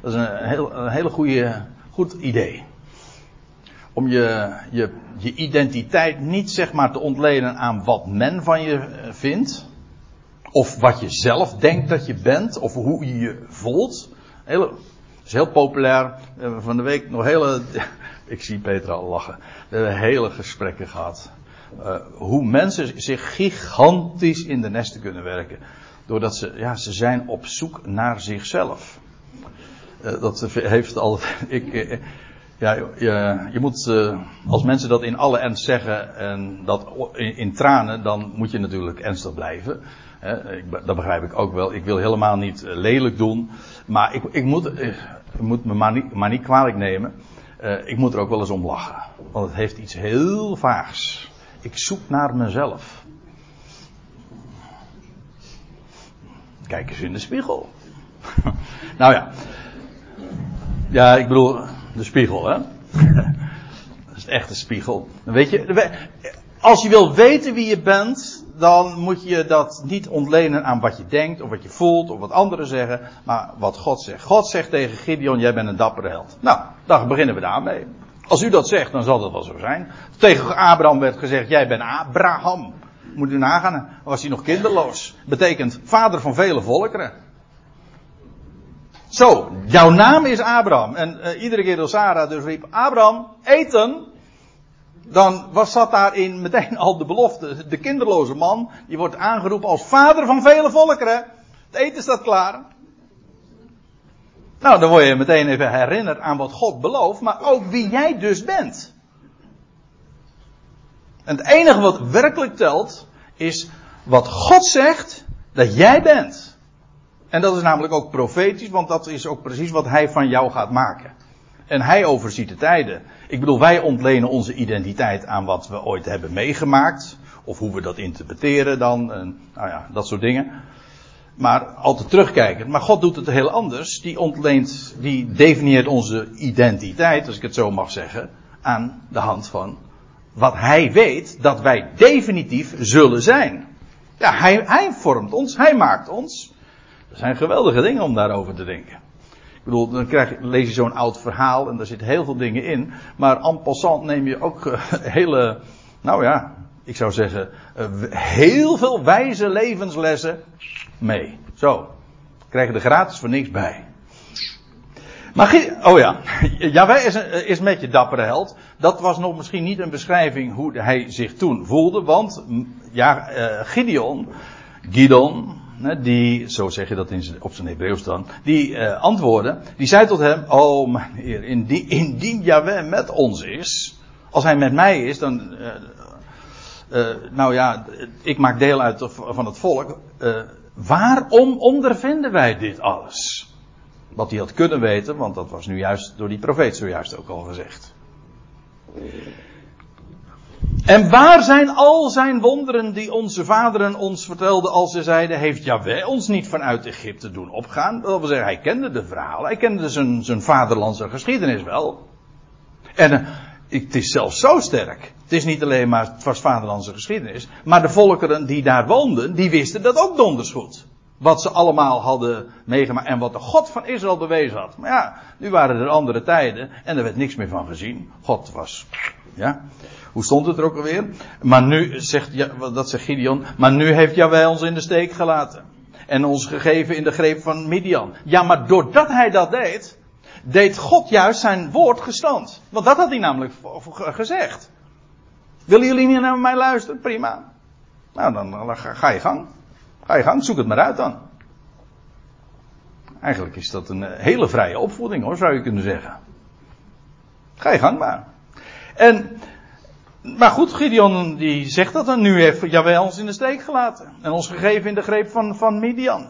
dat is een, heel, hele goede, goed idee. Om je, je, je identiteit niet zeg maar te ontlenen aan wat men van je eh, vindt. Of wat je zelf denkt dat je bent. Of hoe je je voelt. Hele, is heel populair. We hebben van de week nog hele. [LAUGHS] Ik zie Petra al lachen. We hebben hele gesprekken gehad. Uh, hoe mensen zich gigantisch in de nesten kunnen werken. Doordat ze, ja, ze zijn op zoek naar zichzelf. Uh, dat heeft altijd. [LAUGHS] Ik, uh, ja, je, je moet, als mensen dat in alle ernst zeggen en dat in, in tranen, dan moet je natuurlijk ernstig blijven. Ik, dat begrijp ik ook wel. Ik wil helemaal niet lelijk doen. Maar ik, ik moet, je moet me maar niet, maar niet kwalijk nemen. Uh, ik moet er ook wel eens om lachen. Want het heeft iets heel vaags. Ik zoek naar mezelf. Kijk eens in de spiegel. [LAUGHS] nou ja. Ja, ik bedoel, de spiegel, hè? [LAUGHS] dat is echt een spiegel. Weet je, als je wil weten wie je bent, dan moet je dat niet ontlenen aan wat je denkt, of wat je voelt, of wat anderen zeggen, maar wat God zegt. God zegt tegen Gideon, jij bent een dappere held. Nou, dan beginnen we daarmee. Als u dat zegt, dan zal dat wel zo zijn. Tegen Abraham werd gezegd, jij bent Abraham. Moet u nagaan, was hij nog kinderloos. Betekent vader van vele volkeren. Zo, jouw naam is Abraham. En uh, iedere keer door Sarah dus riep, Abraham, eten dan was zat daarin meteen al de belofte. De kinderloze man, die wordt aangeroepen als vader van vele volkeren. Het eten staat klaar. Nou, dan word je meteen even herinnerd aan wat God belooft, maar ook wie jij dus bent. En het enige wat werkelijk telt, is wat God zegt dat jij bent. En dat is namelijk ook profetisch, want dat is ook precies wat hij van jou gaat maken. En hij overziet de tijden. Ik bedoel, wij ontlenen onze identiteit aan wat we ooit hebben meegemaakt. Of hoe we dat interpreteren dan. En, nou ja, dat soort dingen. Maar altijd terugkijken. Maar God doet het heel anders. Die ontleent, die definieert onze identiteit, als ik het zo mag zeggen, aan de hand van wat hij weet dat wij definitief zullen zijn. Ja, hij, hij vormt ons, hij maakt ons. Dat zijn geweldige dingen om daarover te denken. Dan krijg, lees je zo'n oud verhaal en daar zitten heel veel dingen in. Maar en passant neem je ook uh, [LAUGHS] hele, nou ja, ik zou zeggen, uh, heel veel wijze levenslessen mee. Zo. Krijg je er gratis voor niks bij. Maar, oh ja, [LAUGHS] Jawij is, is met je dappere held. Dat was nog misschien niet een beschrijving hoe hij zich toen voelde, want ja, uh, Gideon, Gidon, die, zo zeg je dat in, op zijn Hebreeuws dan, die uh, antwoordde, die zei tot hem, oh mijn heer, indien, indien met ons is, als hij met mij is, dan, uh, uh, nou ja, ik maak deel uit van het volk, waarom ondervinden wij dit alles? Wat hij had kunnen weten, want dat was nu juist door die profeet zojuist ook al gezegd. En waar zijn al zijn wonderen die onze vaderen ons vertelden als ze zeiden, heeft Jahweh ons niet vanuit Egypte doen opgaan? Dat wil zeggen, hij kende de verhalen, hij kende zijn, zijn vaderlandse geschiedenis wel. En uh, het is zelfs zo sterk. Het is niet alleen maar, het was vaderlandse geschiedenis, maar de volkeren die daar woonden, die wisten dat ook donders goed. Wat ze allemaal hadden meegemaakt en wat de God van Israël bewezen had. Maar ja, nu waren er andere tijden en er werd niks meer van gezien. God was, ja. Hoe stond het er ook alweer? Maar nu, zegt, ja, dat zegt Gideon, maar nu heeft Jawel ons in de steek gelaten. En ons gegeven in de greep van Midian. Ja, maar doordat hij dat deed, deed God juist zijn woord gestand. Want dat had hij namelijk gezegd. Willen jullie niet naar mij luisteren? Prima. Nou, dan, ga je gang. Ga je gang, zoek het maar uit dan. Eigenlijk is dat een eh, hele vrije opvoeding hoor, zou je kunnen zeggen. Ga je gang maar. En, maar goed, Gideon die zegt dat dan. Nu heeft Jawel ons in de steek gelaten. En ons gegeven in de greep van, van Midian.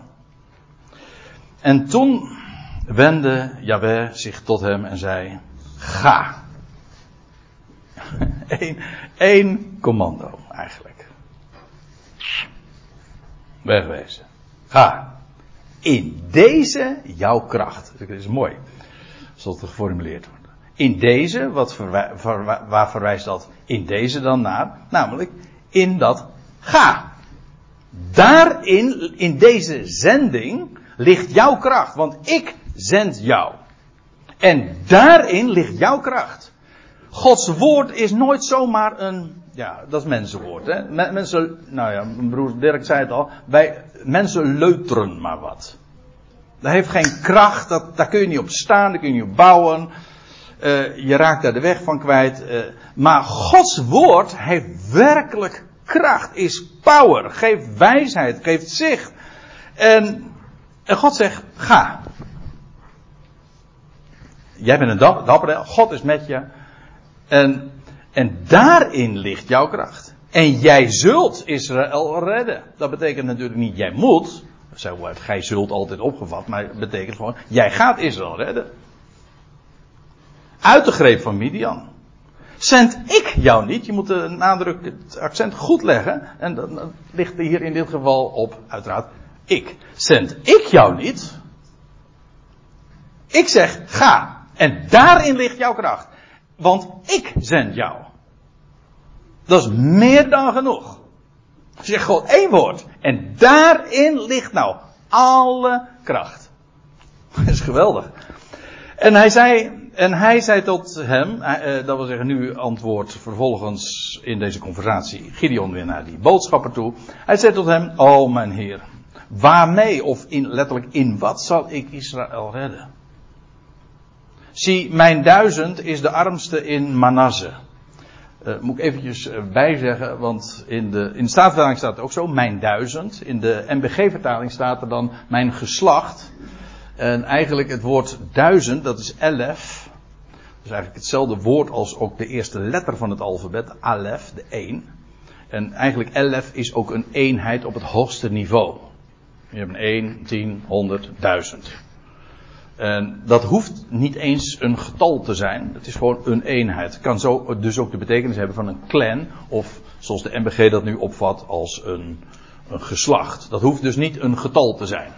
En toen wendde Jawel zich tot hem en zei, ga. [LAUGHS] Eén, één commando eigenlijk. Wegwezen. Ga. In deze jouw kracht. Dat is mooi. Zoals het geformuleerd wordt. In deze, wat waar verwijst dat in deze dan naar? Namelijk in dat ga. Daarin, in deze zending, ligt jouw kracht. Want ik zend jou. En daarin ligt jouw kracht. Gods woord is nooit zomaar een ja, dat is mensenwoord. Hè? Mensen, nou ja, mijn broer Dirk zei het al. Mensen leuteren maar wat. Dat heeft geen kracht, dat, daar kun je niet op staan, daar kun je niet op bouwen. Uh, je raakt daar de weg van kwijt. Uh, maar Gods woord heeft werkelijk kracht, is power, geeft wijsheid, geeft zicht. En, en God zegt, ga. Jij bent een dappere, God is met je. En en daarin ligt jouw kracht. En jij zult Israël redden. Dat betekent natuurlijk niet jij moet. Zo wordt gij zult altijd opgevat. Maar het betekent gewoon, jij gaat Israël redden. Uit de greep van Midian. Zend ik jou niet. Je moet de nadruk, het accent goed leggen. En dat, ligt hier in dit geval op, uiteraard, ik. Zend ik jou niet. Ik zeg, ga. En daarin ligt jouw kracht. Want ik zend jou. Dat is meer dan genoeg. Zeg gewoon één woord. En daarin ligt nou alle kracht. [LAUGHS] Dat is geweldig. En hij zei, en hij zei tot hem, eh, dat wil zeggen nu antwoord vervolgens in deze conversatie Gideon weer naar die boodschapper toe. Hij zei tot hem, oh mijn heer, waarmee of in, letterlijk in wat zal ik Israël redden? Zie, mijn duizend is de armste in Manasse. Uh, moet ik eventjes bijzeggen, want in de, in de staat het ook zo, mijn duizend. In de MBG-vertaling staat er dan mijn geslacht. En eigenlijk het woord duizend, dat is elef. Is eigenlijk hetzelfde woord als ook de eerste letter van het alfabet, alef, de 1. En eigenlijk elef is ook een eenheid op het hoogste niveau. Je hebt een 1, 10, 100, 1000. En dat hoeft niet eens een getal te zijn. Het is gewoon een eenheid. Het kan zo dus ook de betekenis hebben van een clan. Of zoals de MBG dat nu opvat als een, een geslacht. Dat hoeft dus niet een getal te zijn.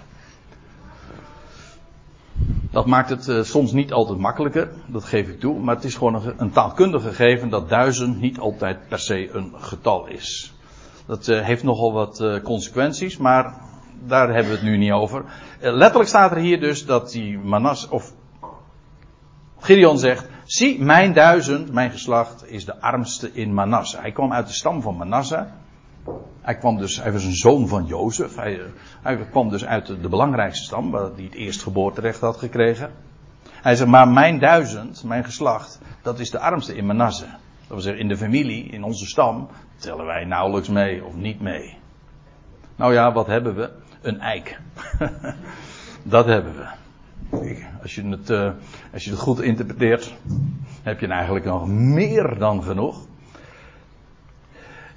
Dat maakt het uh, soms niet altijd makkelijker, dat geef ik toe. Maar het is gewoon een, een taalkundig gegeven dat duizend niet altijd per se een getal is. Dat uh, heeft nogal wat uh, consequenties, maar daar hebben we het nu niet over. letterlijk staat er hier dus dat die Manas, of Gideon zegt, zie mijn duizend, mijn geslacht, is de armste in Manasse. Hij kwam uit de stam van Manasse. Hij kwam dus, hij was een zoon van Jozef. Hij, hij kwam dus uit de, belangrijkste stam, die het eerst geboorterecht had gekregen. Hij zegt, maar mijn duizend, mijn geslacht, dat is de armste in Manasse. Dat wil zeggen, in de familie, in onze stam, tellen wij nauwelijks mee of niet mee. Nou ja, wat hebben we? Een eik. [LAUGHS] dat hebben we. Als je, het, uh, als je het goed interpreteert, heb je eigenlijk nog meer dan genoeg.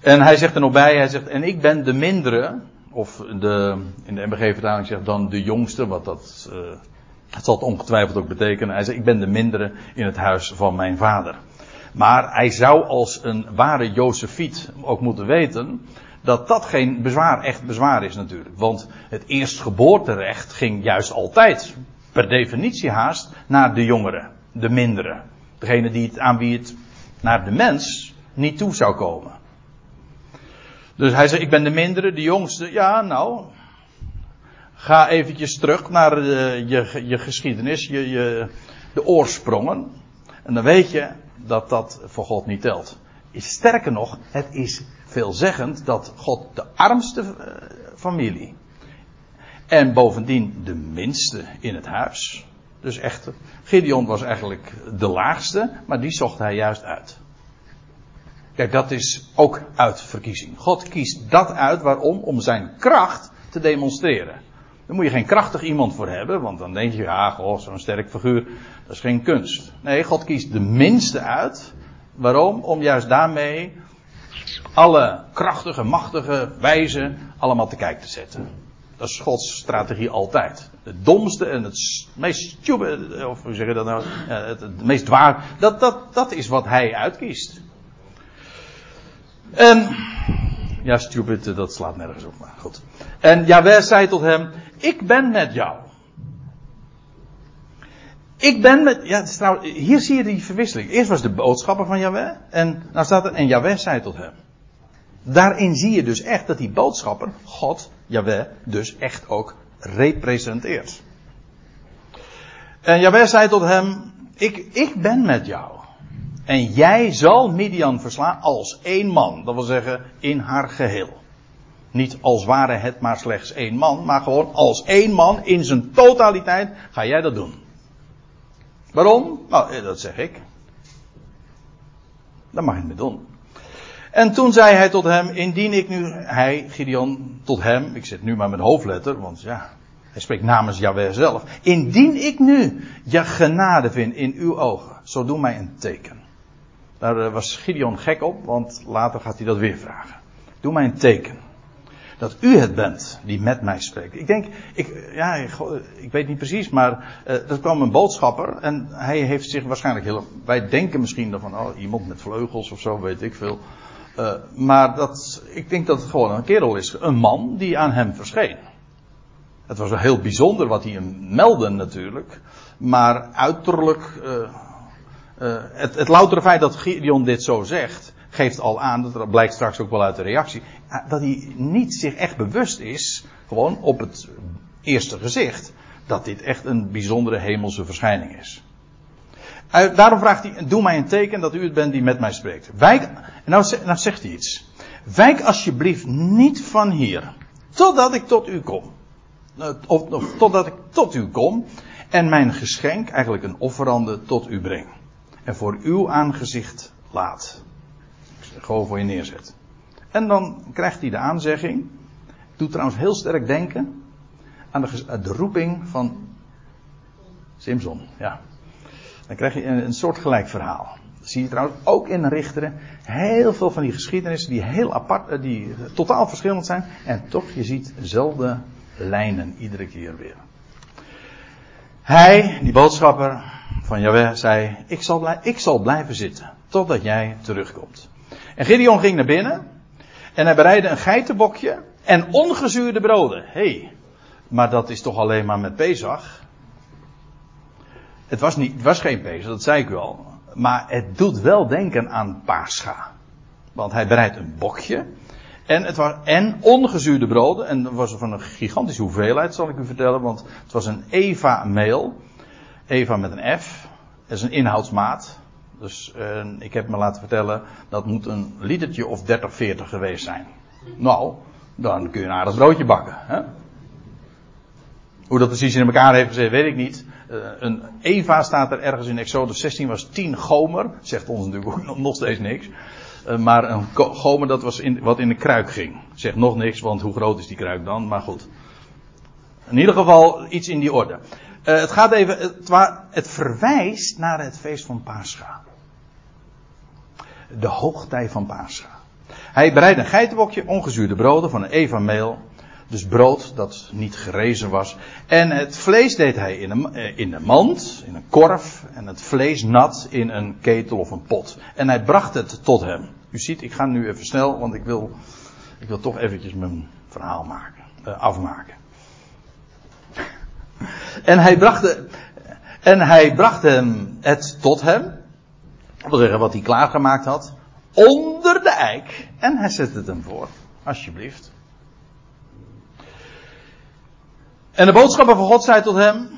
En hij zegt er nog bij, hij zegt, en ik ben de mindere, of de, in de MBG-vertaling zegt dan de jongste, wat dat, uh, dat zal het ongetwijfeld ook betekenen. Hij zegt, ik ben de mindere in het huis van mijn vader. Maar hij zou als een ware Josefiet ook moeten weten dat dat geen bezwaar, echt bezwaar is natuurlijk. Want het eerstgeboorterecht ging juist altijd, per definitie haast, naar de jongeren, de mindere. Degene die het, aan wie het naar de mens niet toe zou komen. Dus hij zegt, ik ben de mindere, de jongste. Ja, nou, ga eventjes terug naar de, je, je geschiedenis, je, je, de oorsprongen. En dan weet je dat dat voor God niet telt. Sterker nog, het is veelzeggend dat God de armste eh, familie en bovendien de minste in het huis. Dus echt, Gideon was eigenlijk de laagste, maar die zocht hij juist uit. Kijk, dat is ook uit verkiezing. God kiest dat uit, waarom? Om zijn kracht te demonstreren. Daar moet je geen krachtig iemand voor hebben, want dan denk je, ja, goh, zo'n sterk figuur, dat is geen kunst. Nee, God kiest de minste uit. Waarom? Om juist daarmee alle krachtige, machtige wijzen allemaal te kijk te zetten. Dat is Gods strategie altijd. Het domste en het meest stupid, of hoe zeg je dat nou, het meest waar, dat, dat, dat is wat hij uitkiest. En, ja, stupid, dat slaat nergens op, maar goed. En Jawel zei tot hem, ik ben met jou. Ik ben met, ja, trouwens, hier zie je die verwisseling. Eerst was de boodschapper van Jawel, en nou staat er, en Jawel zei tot hem. Daarin zie je dus echt dat die boodschapper, God, Jawel, dus echt ook representeert. En Jawel zei tot hem, ik, ik ben met jou. En jij zal Midian verslaan als één man. Dat wil zeggen, in haar geheel. Niet als ware het maar slechts één man, maar gewoon als één man in zijn totaliteit ga jij dat doen. Waarom? Nou, eh, dat zeg ik. Dan mag je mee doen. En toen zei hij tot hem, indien ik nu, hij, Gideon, tot hem, ik zet nu maar met hoofdletter, want ja, hij spreekt namens Jahweh zelf. Indien ik nu je genade vind in uw ogen, zo doe mij een teken. Daar eh, was Gideon gek op, want later gaat hij dat weer vragen. Doe mij een teken. Dat u het bent die met mij spreekt. Ik denk, ik, ja, ik weet niet precies, maar uh, er kwam een boodschapper en hij heeft zich waarschijnlijk heel. Wij denken misschien van, oh, iemand met vleugels of zo, weet ik veel. Maar dat, ik denk dat het gewoon een kerel is, een man die aan hem verscheen. Het was wel heel bijzonder wat hij hem meldde natuurlijk, maar uiterlijk. Uh, het, het loutere feit dat Gideon dit zo zegt, geeft al aan, dat blijkt straks ook wel uit de reactie, dat hij niet zich echt bewust is, gewoon op het eerste gezicht, dat dit echt een bijzondere hemelse verschijning is. Uh, daarom vraagt hij, doe mij een teken dat u het bent die met mij spreekt. Wijk, nou, nou zegt hij iets. Wijk alsjeblieft niet van hier, totdat ik tot u kom. Of, of totdat ik tot u kom en mijn geschenk, eigenlijk een offerande, tot u breng en voor uw aangezicht laat. Gewoon voor je neerzet. En dan krijgt hij de aanzegging. Doet trouwens heel sterk denken aan de, roeping van Simpson. Ja. Dan krijg je een, een soort gelijk verhaal. Dat zie je trouwens ook in Richteren. Heel veel van die geschiedenissen die heel apart, eh, die totaal verschillend zijn. En toch, je ziet dezelfde lijnen iedere keer weer. Hij, die boodschapper, van Jaweh zei, ik zal, ik zal blijven zitten totdat jij terugkomt. En Gideon ging naar binnen en hij bereidde een geitenbokje en ongezuurde broden. Hé, hey, maar dat is toch alleen maar met Pesach? Het was, niet, was geen Pesach, dat zei ik u al. Maar het doet wel denken aan Pascha. Want hij bereidt een bokje. En, het was, en ongezuurde broden. En dat was van een gigantische hoeveelheid, zal ik u vertellen. Want het was een Eva meel. Eva met een F. Is een inhoudsmaat. Dus uh, ik heb me laten vertellen, dat moet een litertje of 30, 40 geweest zijn. Nou, dan kun je een aardig broodje bakken. Hè? Hoe dat precies in elkaar heeft gezet, weet ik niet. Uh, een Eva staat er ergens in Exodus 16, was 10 gomer. Zegt ons natuurlijk [LAUGHS] nog steeds niks. Uh, maar een gomer dat was in, wat in de kruik ging. Zegt nog niks, want hoe groot is die kruik dan? Maar goed. In ieder geval iets in die orde. Uh, het gaat even, het, het verwijst naar het feest van Pascha. De hoogtij van Pascha. Hij bereidde een geitenbokje, ongezuurde broden van een eva meel. Dus brood dat niet gerezen was. En het vlees deed hij in een, in een mand, in een korf. En het vlees nat in een ketel of een pot. En hij bracht het tot hem. U ziet, ik ga nu even snel, want ik wil, ik wil toch eventjes mijn verhaal maken, uh, afmaken. En hij bracht, en hij bracht hem het tot hem. Dat wil zeggen wat hij klaargemaakt had. Onder de eik. En hij zette het hem voor. Alsjeblieft. En de boodschapper van God zei tot hem.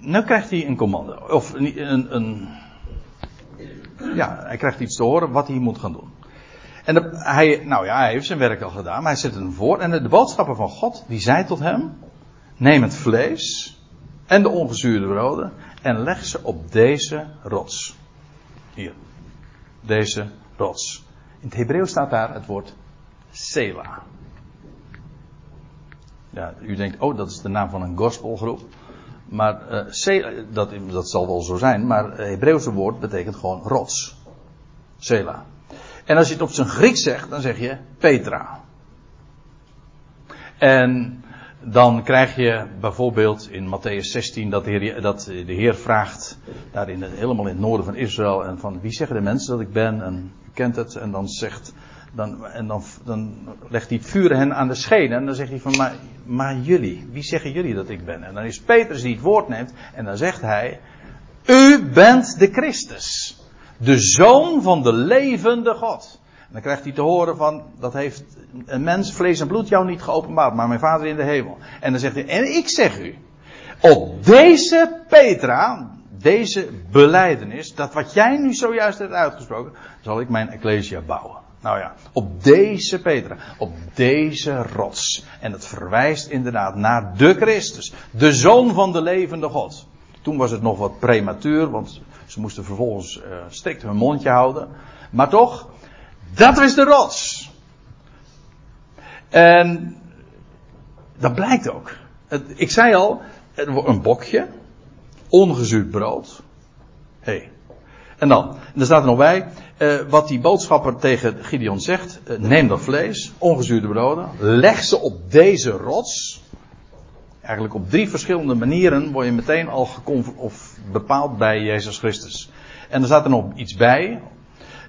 Nu krijgt hij een commando. Of een, een, ja, hij krijgt iets te horen wat hij moet gaan doen. En hij, nou ja, hij heeft zijn werk al gedaan, maar hij zet hem voor. En de, de boodschapper van God, die zei tot hem: Neem het vlees en de ongezuurde broden en leg ze op deze rots. Hier. Deze rots. In het Hebreeuws staat daar het woord Sela. Ja, u denkt, oh, dat is de naam van een gospelgroep. Maar uh, Sela, dat, dat zal wel zo zijn, maar het Hebreeuwse woord betekent gewoon rots. Sela. En als je het op zijn Grieks zegt, dan zeg je Petra. En dan krijg je bijvoorbeeld in Matthäus 16 dat de, Heer, dat de Heer vraagt, daar in helemaal in het noorden van Israël, en van wie zeggen de mensen dat ik ben, en u kent het, en dan zegt, dan, en dan, dan legt hij het vuur hen aan de schenen, en dan zegt hij van, maar, maar jullie, wie zeggen jullie dat ik ben? En dan is Petrus die het woord neemt, en dan zegt hij, u bent de Christus, de zoon van de levende God. Dan krijgt hij te horen van, dat heeft een mens, vlees en bloed jou niet geopenbaard, maar mijn vader in de hemel. En dan zegt hij, en ik zeg u, op deze Petra, deze beleidenis, dat wat jij nu zojuist hebt uitgesproken, zal ik mijn ecclesia bouwen. Nou ja, op deze Petra, op deze rots. En het verwijst inderdaad naar de Christus, de zoon van de levende God. Toen was het nog wat prematuur, want ze moesten vervolgens uh, strikt hun mondje houden. Maar toch, dat is de rots. En dat blijkt ook. ik zei al, een bokje, ongezuurd brood. Hey. En dan, en er staat er nog bij, uh, wat die boodschapper tegen Gideon zegt, uh, neem dat vlees, ongezuurde broden, leg ze op deze rots. Eigenlijk op drie verschillende manieren word je meteen al of bepaald bij Jezus Christus. En er staat er nog iets bij,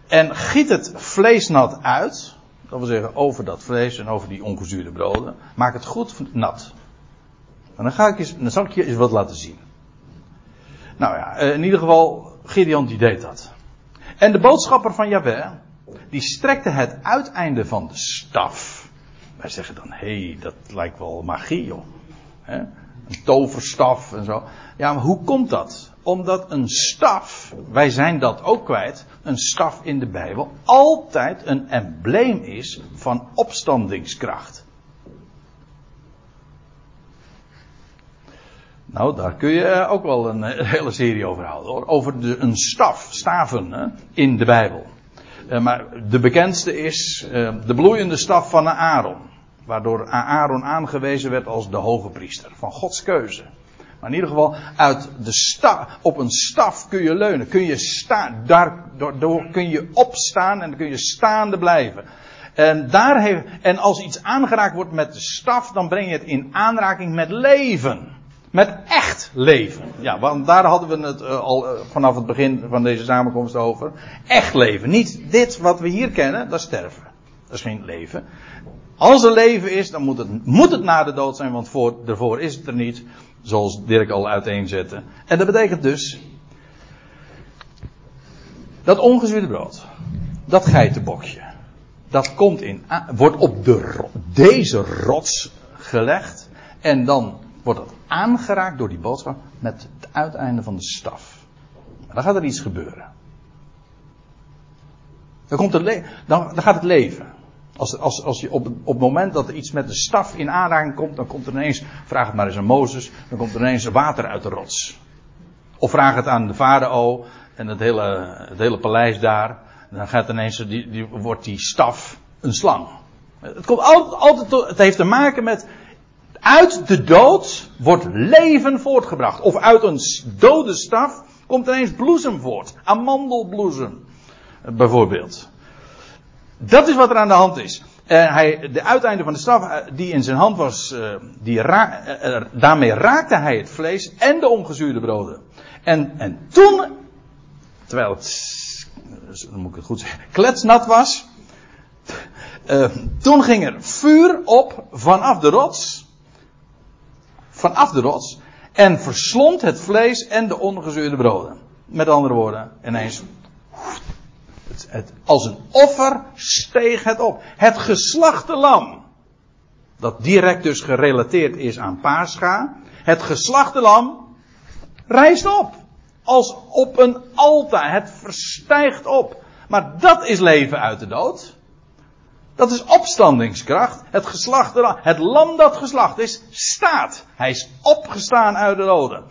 en giet het vlees nat uit. Dat wil zeggen over dat vlees en over die ongezuurde broden. Maak het goed nat. En dan, ga ik eens, zal ik je eens wat laten zien. Nou ja, eh, in ieder geval, Gideon die deed dat. En de boodschapper van Jahweh, die strekte het uiteinde van de staf. Wij zeggen dan, hé, hey, dat lijkt wel magie, joh. Een toverstaf en zo. Ja, maar hoe komt dat? Omdat een staf, wij zijn dat ook kwijt, een staf in de Bijbel altijd een embleem is van opstandingskracht. Nou, daar kun je ook wel een [LAUGHS] hele serie over houden hoor. Over de, een staf, staven hè, in de Bijbel. Uh, maar de bekendste is uh, de bloeiende staf van Aaron. Waardoor Aaron aangewezen werd als de hoge priester. Van Gods keuze. Maar in ieder geval, uit de sta, op een staf kun je leunen. Kun je staan, daardoor kun je opstaan en dan kun je staande blijven. En, daar heeft, en als iets aangeraakt wordt met de staf, dan breng je het in aanraking met leven. Met echt leven. Ja, want daar hadden we het uh, al uh, vanaf het begin van deze samenkomst over. Echt leven. Niet dit wat we hier kennen, dat is sterven. Dat is geen leven. Als er leven is, dan moet het, moet het na de dood zijn, want voor, is het er niet. Zoals Dirk al uiteenzette. En dat betekent dus. Dat ongezuurde brood. Dat geitenbokje. Dat komt in, wordt op de, deze rots gelegd. En dan wordt het aangeraakt door die boodschap met het uiteinde van de staf. Dan gaat er iets gebeuren. Komt dan, dan gaat het leven. Als, als, als je op, op het moment dat er iets met de staf in aanraking komt, dan komt er ineens, vraag het maar eens aan Mozes, dan komt er ineens water uit de rots. Of vraag het aan de farao en het hele, het hele paleis daar. Dan gaat ineens, die, die, wordt die staf een slang. Het, komt altijd, altijd, het heeft te maken met, uit de dood wordt leven voortgebracht. Of uit een dode staf komt ineens bloesem voort. Amandelbloesem, bijvoorbeeld. Dat is wat er aan de hand is. En hij, de uiteinde van de staf eh, die in zijn hand was, eh, die eh, daarmee raakte hij het vlees en de ongezuurde broden. En, en toen, terwijl het, moet ik het goed zeggen, kletsnat was, toen ging er vuur op vanaf de rots, vanaf de rots, en verslond het vlees en de ongezuurde broden. Met andere woorden, ineens het, als een offer steeg het op. Het geslachte lam. Dat direct dus gerelateerd is aan Pascha. Het geslachte lam rijst op. Als op een altaar. Het verstijgt op. Maar dat is leven uit de dood. Dat is opstandingskracht. Het geslachte lam. Het lam dat geslacht is, staat. Hij is opgestaan uit de doden.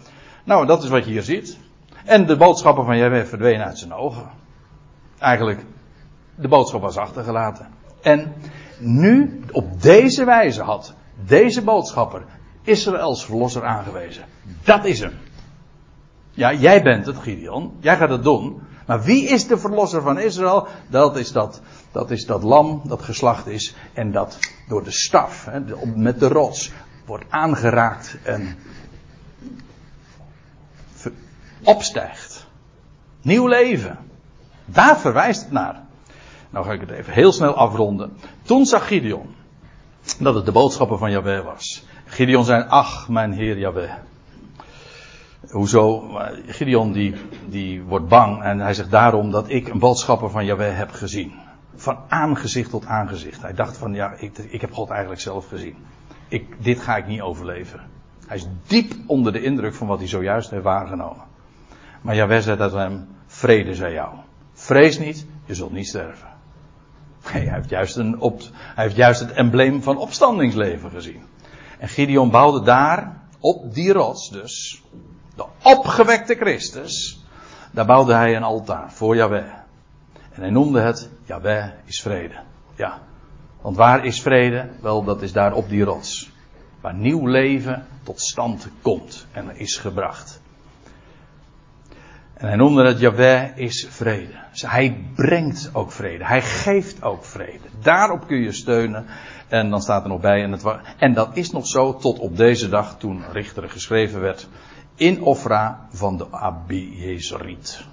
Nou, dat is wat je hier ziet. En de boodschappen van Jehovah verdwenen uit zijn ogen eigenlijk de boodschap was achtergelaten. En nu, op deze wijze had deze boodschapper Israëls verlosser aangewezen. Dat is hem. Ja, jij bent het, Gideon. Jij gaat het doen. Maar wie is de verlosser van Israël? Dat is dat, dat is dat lam dat geslacht is en dat door de staf, hè, met de rots, wordt aangeraakt en opstijgt. Nieuw leven. Daar verwijst het naar. Nou ga ik het even heel snel afronden. Toen zag Gideon dat het de boodschapper van Yahweh was. Gideon zei, ach mijn heer Yahweh. Hoezo? Gideon die, die wordt bang en hij zegt daarom dat ik een boodschapper van Yahweh heb gezien. Van aangezicht tot aangezicht. Hij dacht van ja, ik, ik heb God eigenlijk zelf gezien. Ik, dit ga ik niet overleven. Hij is diep onder de indruk van wat hij zojuist heeft waargenomen. Maar Yahweh zei dat hem, vrede zij jou. Vrees niet, je zult niet sterven. hij, heeft juist een op, hij heeft juist het embleem van opstandingsleven gezien. En Gideon bouwde daar, op die rots dus, de opgewekte Christus, daar bouwde hij een altaar voor Yahweh. En hij noemde het, Yahweh is vrede. Ja, want waar is vrede? Wel, dat is daar op die rots. Waar nieuw leven tot stand komt en is gebracht. En hij noemde het Yahweh is vrede. Dus hij brengt ook vrede. Hij geeft ook vrede. Daarop kun je steunen. En dan staat er nog bij. En, het, en dat is nog zo tot op deze dag toen Richter geschreven werd. In Ofra van de Abiezeriet.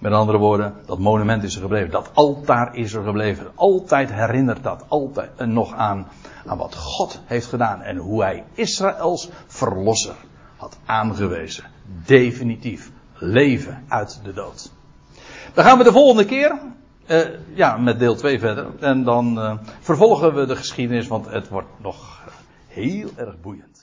Met andere woorden, dat monument is er gebleven. Dat altaar is er gebleven. Altijd herinnert dat altijd nog aan, aan wat God heeft gedaan. En hoe hij Israëls verlosser had aangewezen. Definitief. Leven uit de dood. Dan gaan we de volgende keer. Uh, ja, met deel 2 verder. En dan uh, vervolgen we de geschiedenis, want het wordt nog heel erg boeiend.